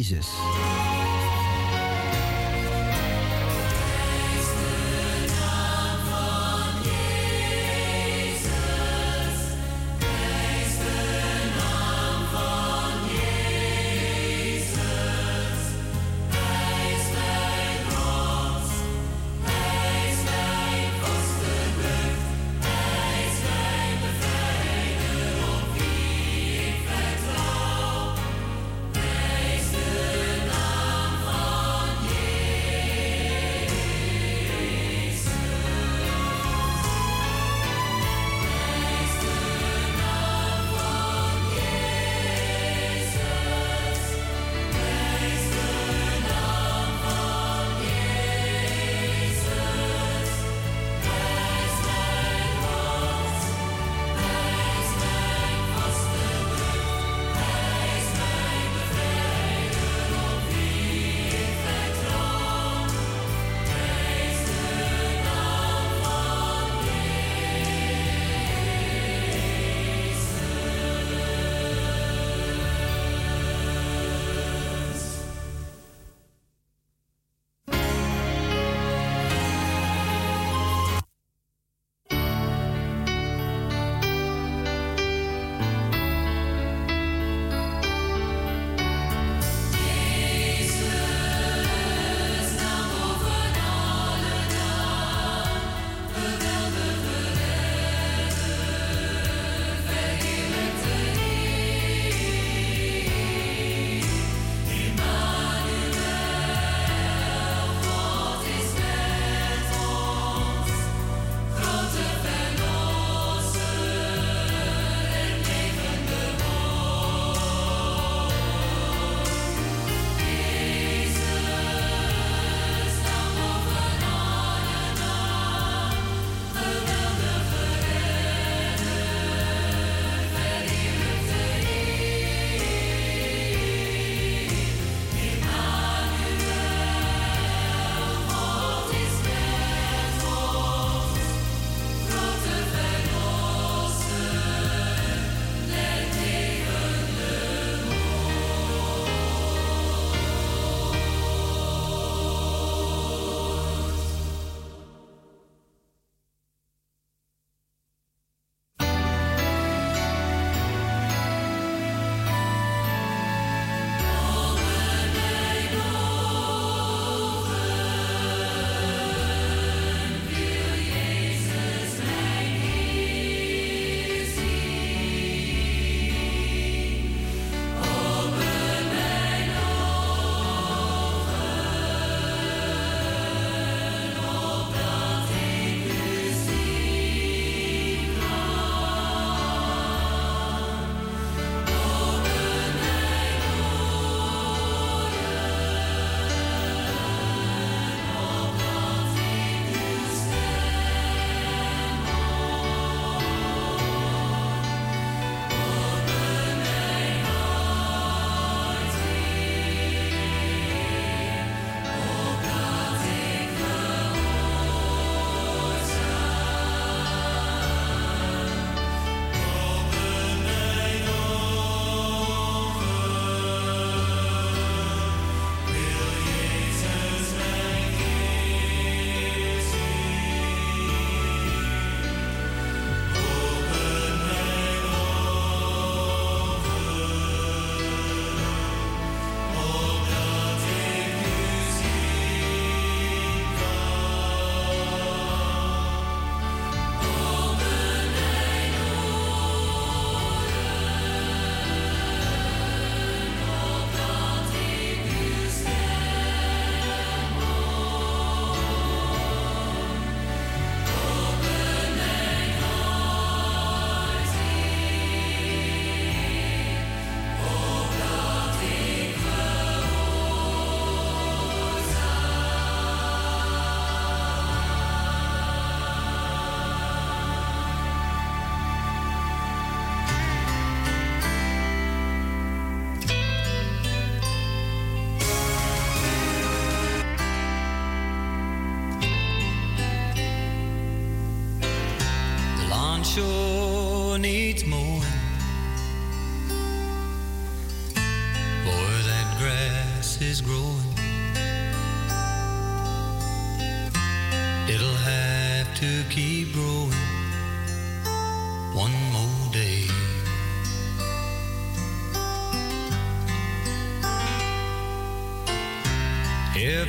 Speaker 6: Jezus.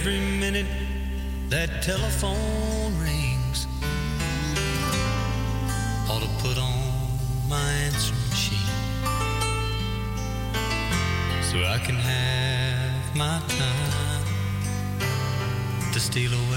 Speaker 6: every minute that telephone rings. Ought to put on my answer machine so I can have my time to steal away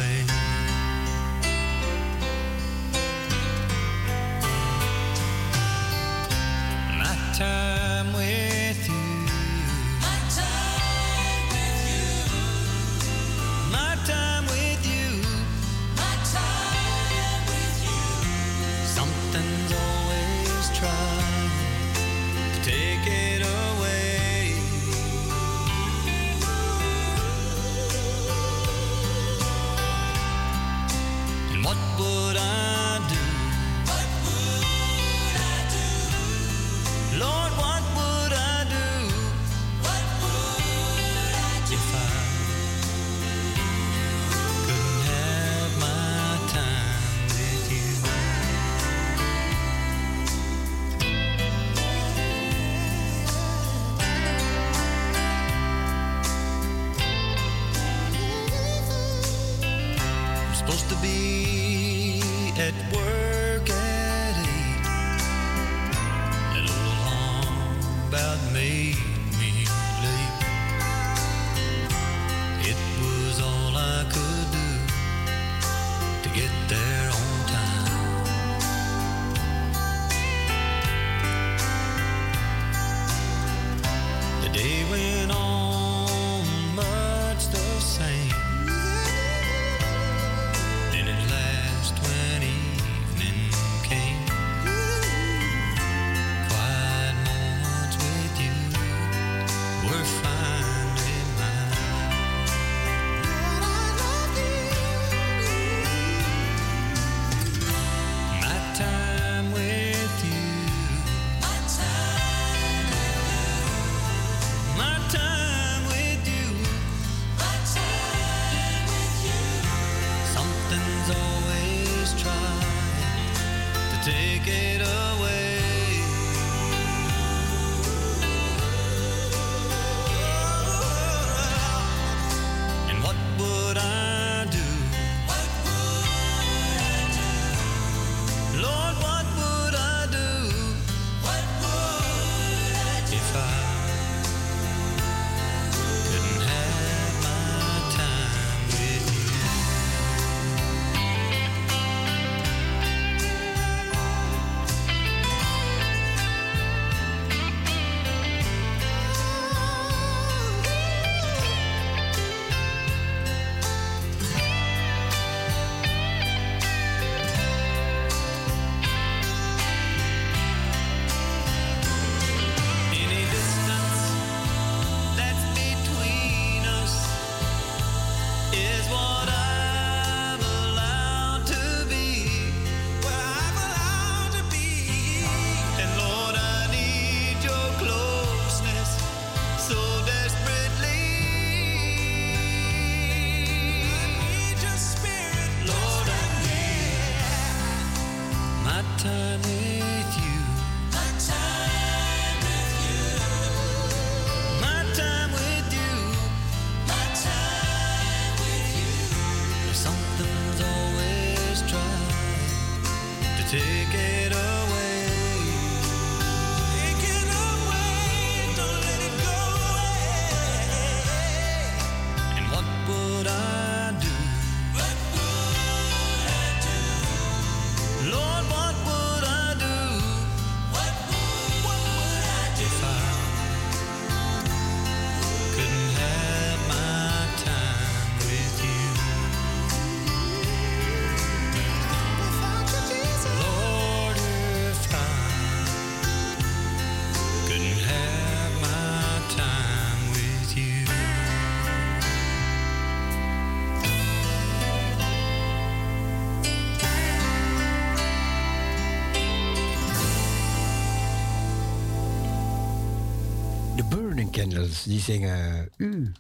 Speaker 4: En die zingen U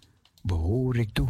Speaker 4: behoor ik toe.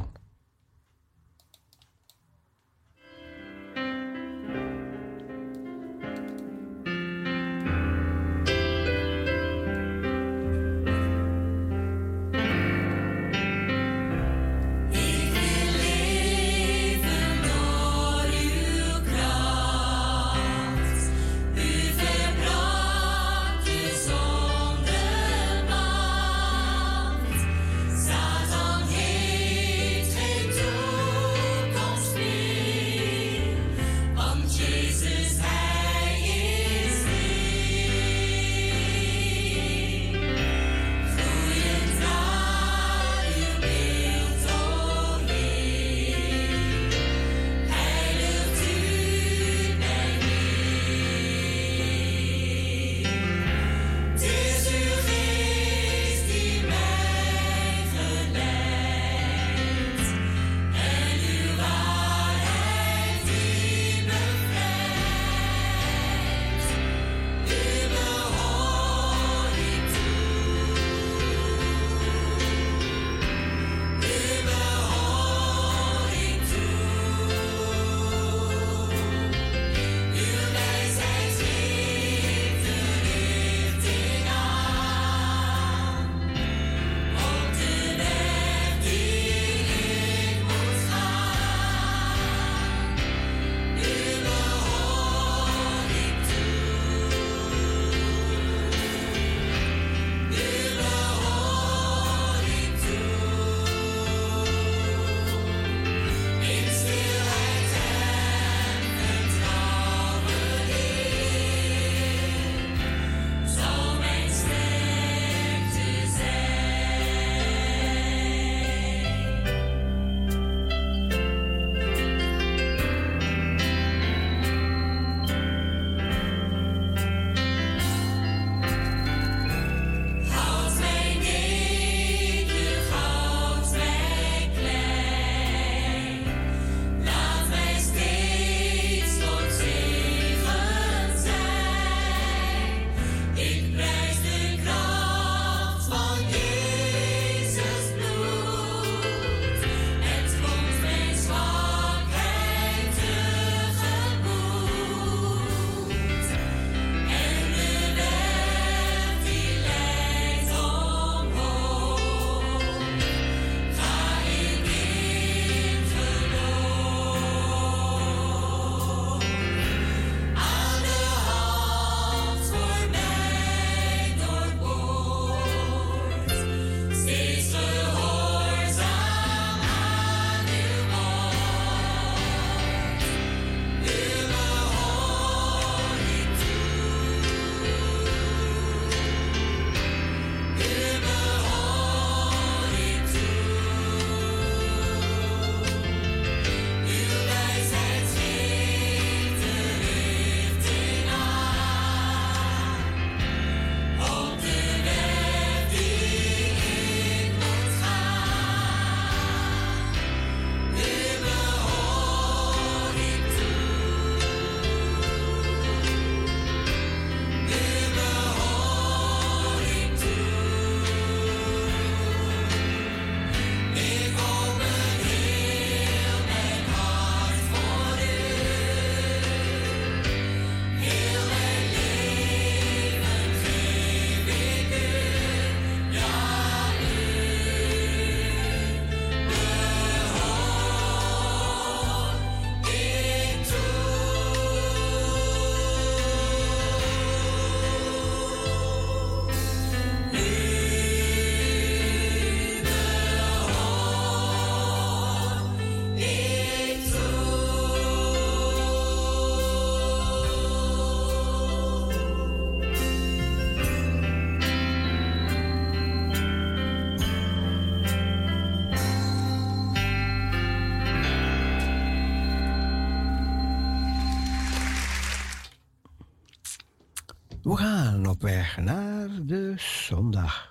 Speaker 4: Naar de zondag.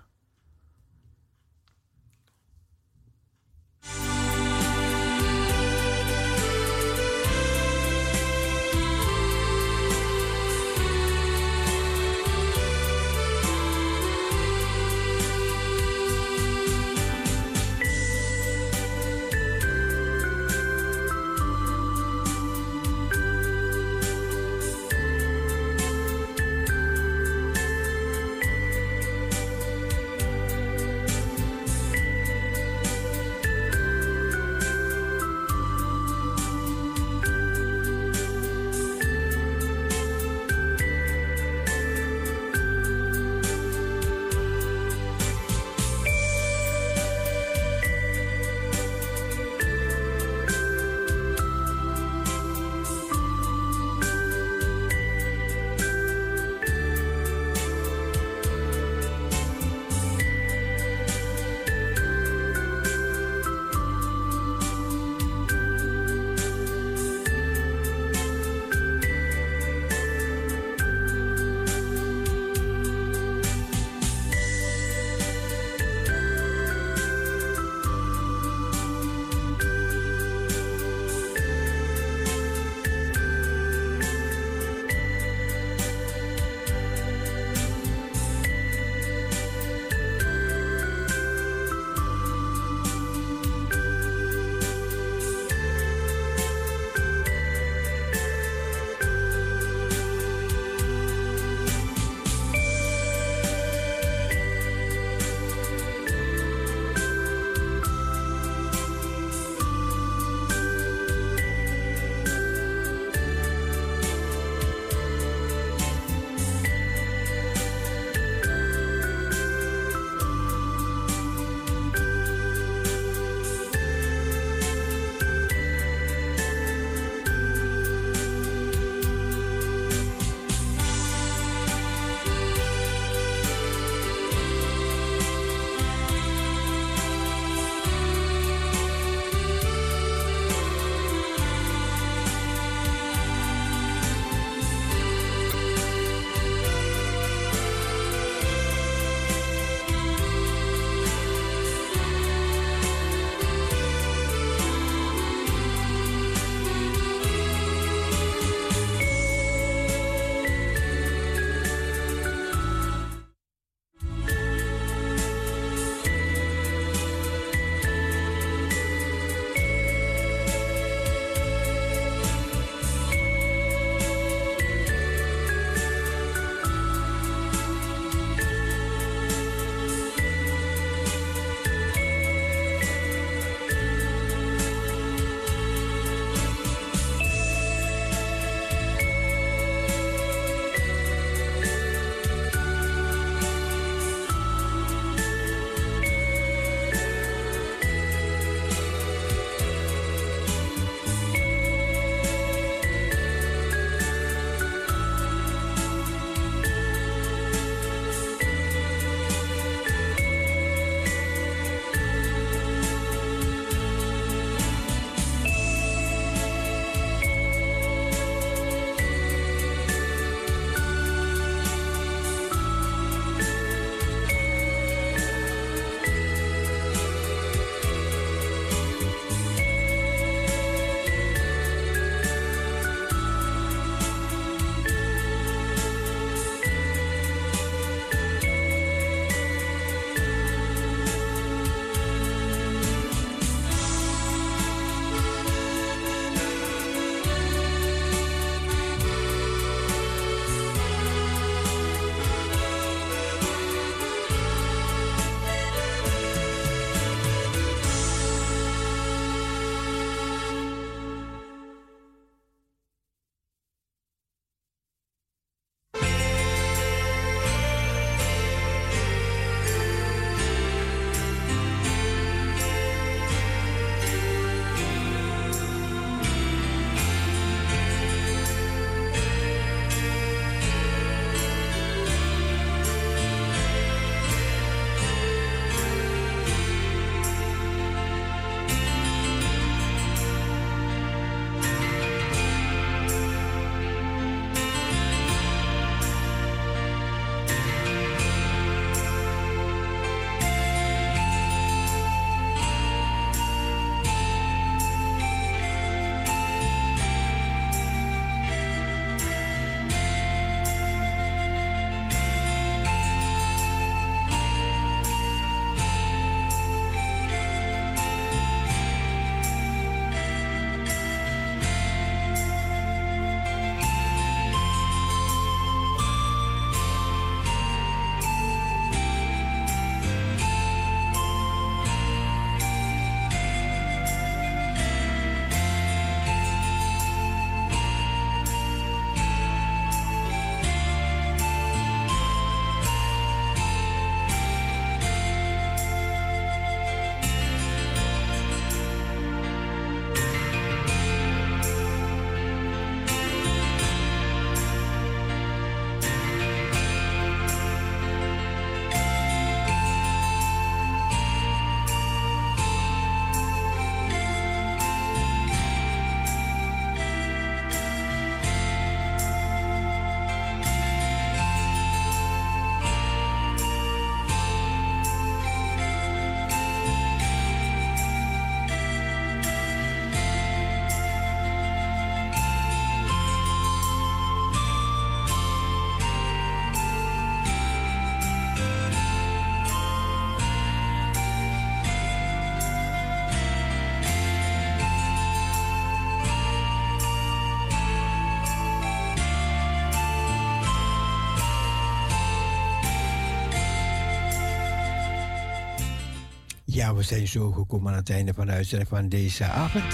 Speaker 4: Ja, we zijn zo gekomen aan het einde van de uitzending van deze avond.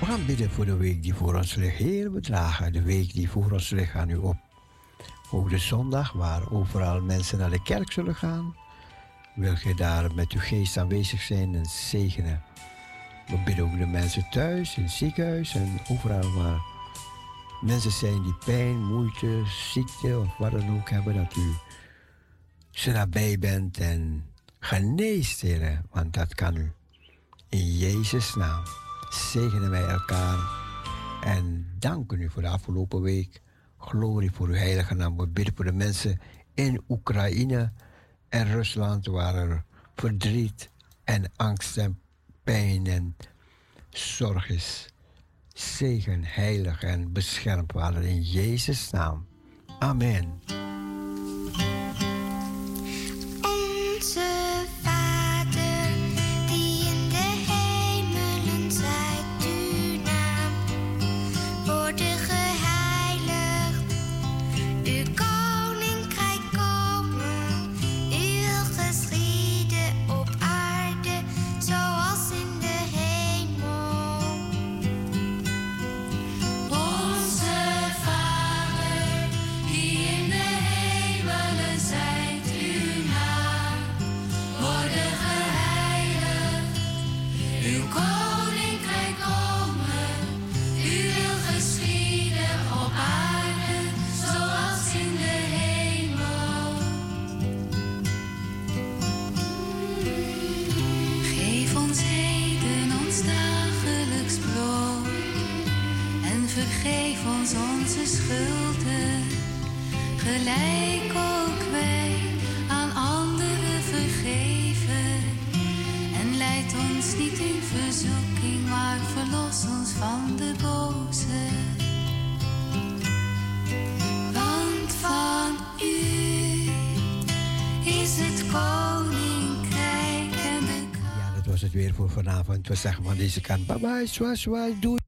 Speaker 4: We gaan bidden voor de week die voor ons ligt. Heer, we dragen de week die voor ons ligt aan u op. Ook de zondag, waar overal mensen naar de kerk zullen gaan. Wil je daar met uw geest aanwezig zijn en zegenen. We bidden ook de mensen thuis, in het ziekenhuis en overal waar mensen zijn die pijn, moeite, ziekte of wat dan ook hebben, dat u ze nabij bent en geneest, Heer, want dat kan u. In Jezus' naam zegenen wij elkaar en danken u voor de afgelopen week. Glorie voor uw heilige naam. We bidden voor de mensen in Oekraïne en Rusland waar er verdriet en angst en pijn en zorg is. Zegen, heilig en bescherm, Vader, in Jezus' naam. Amen.
Speaker 15: Gelijk ook wij aan anderen vergeven. En leid ons niet in verzoeking, maar verlos ons van de boze. Want van u is het koninkrijk en de
Speaker 4: Ja, dat was het weer voor vanavond. We zeggen van deze kant bye bye, zwaai, zwaai, doei.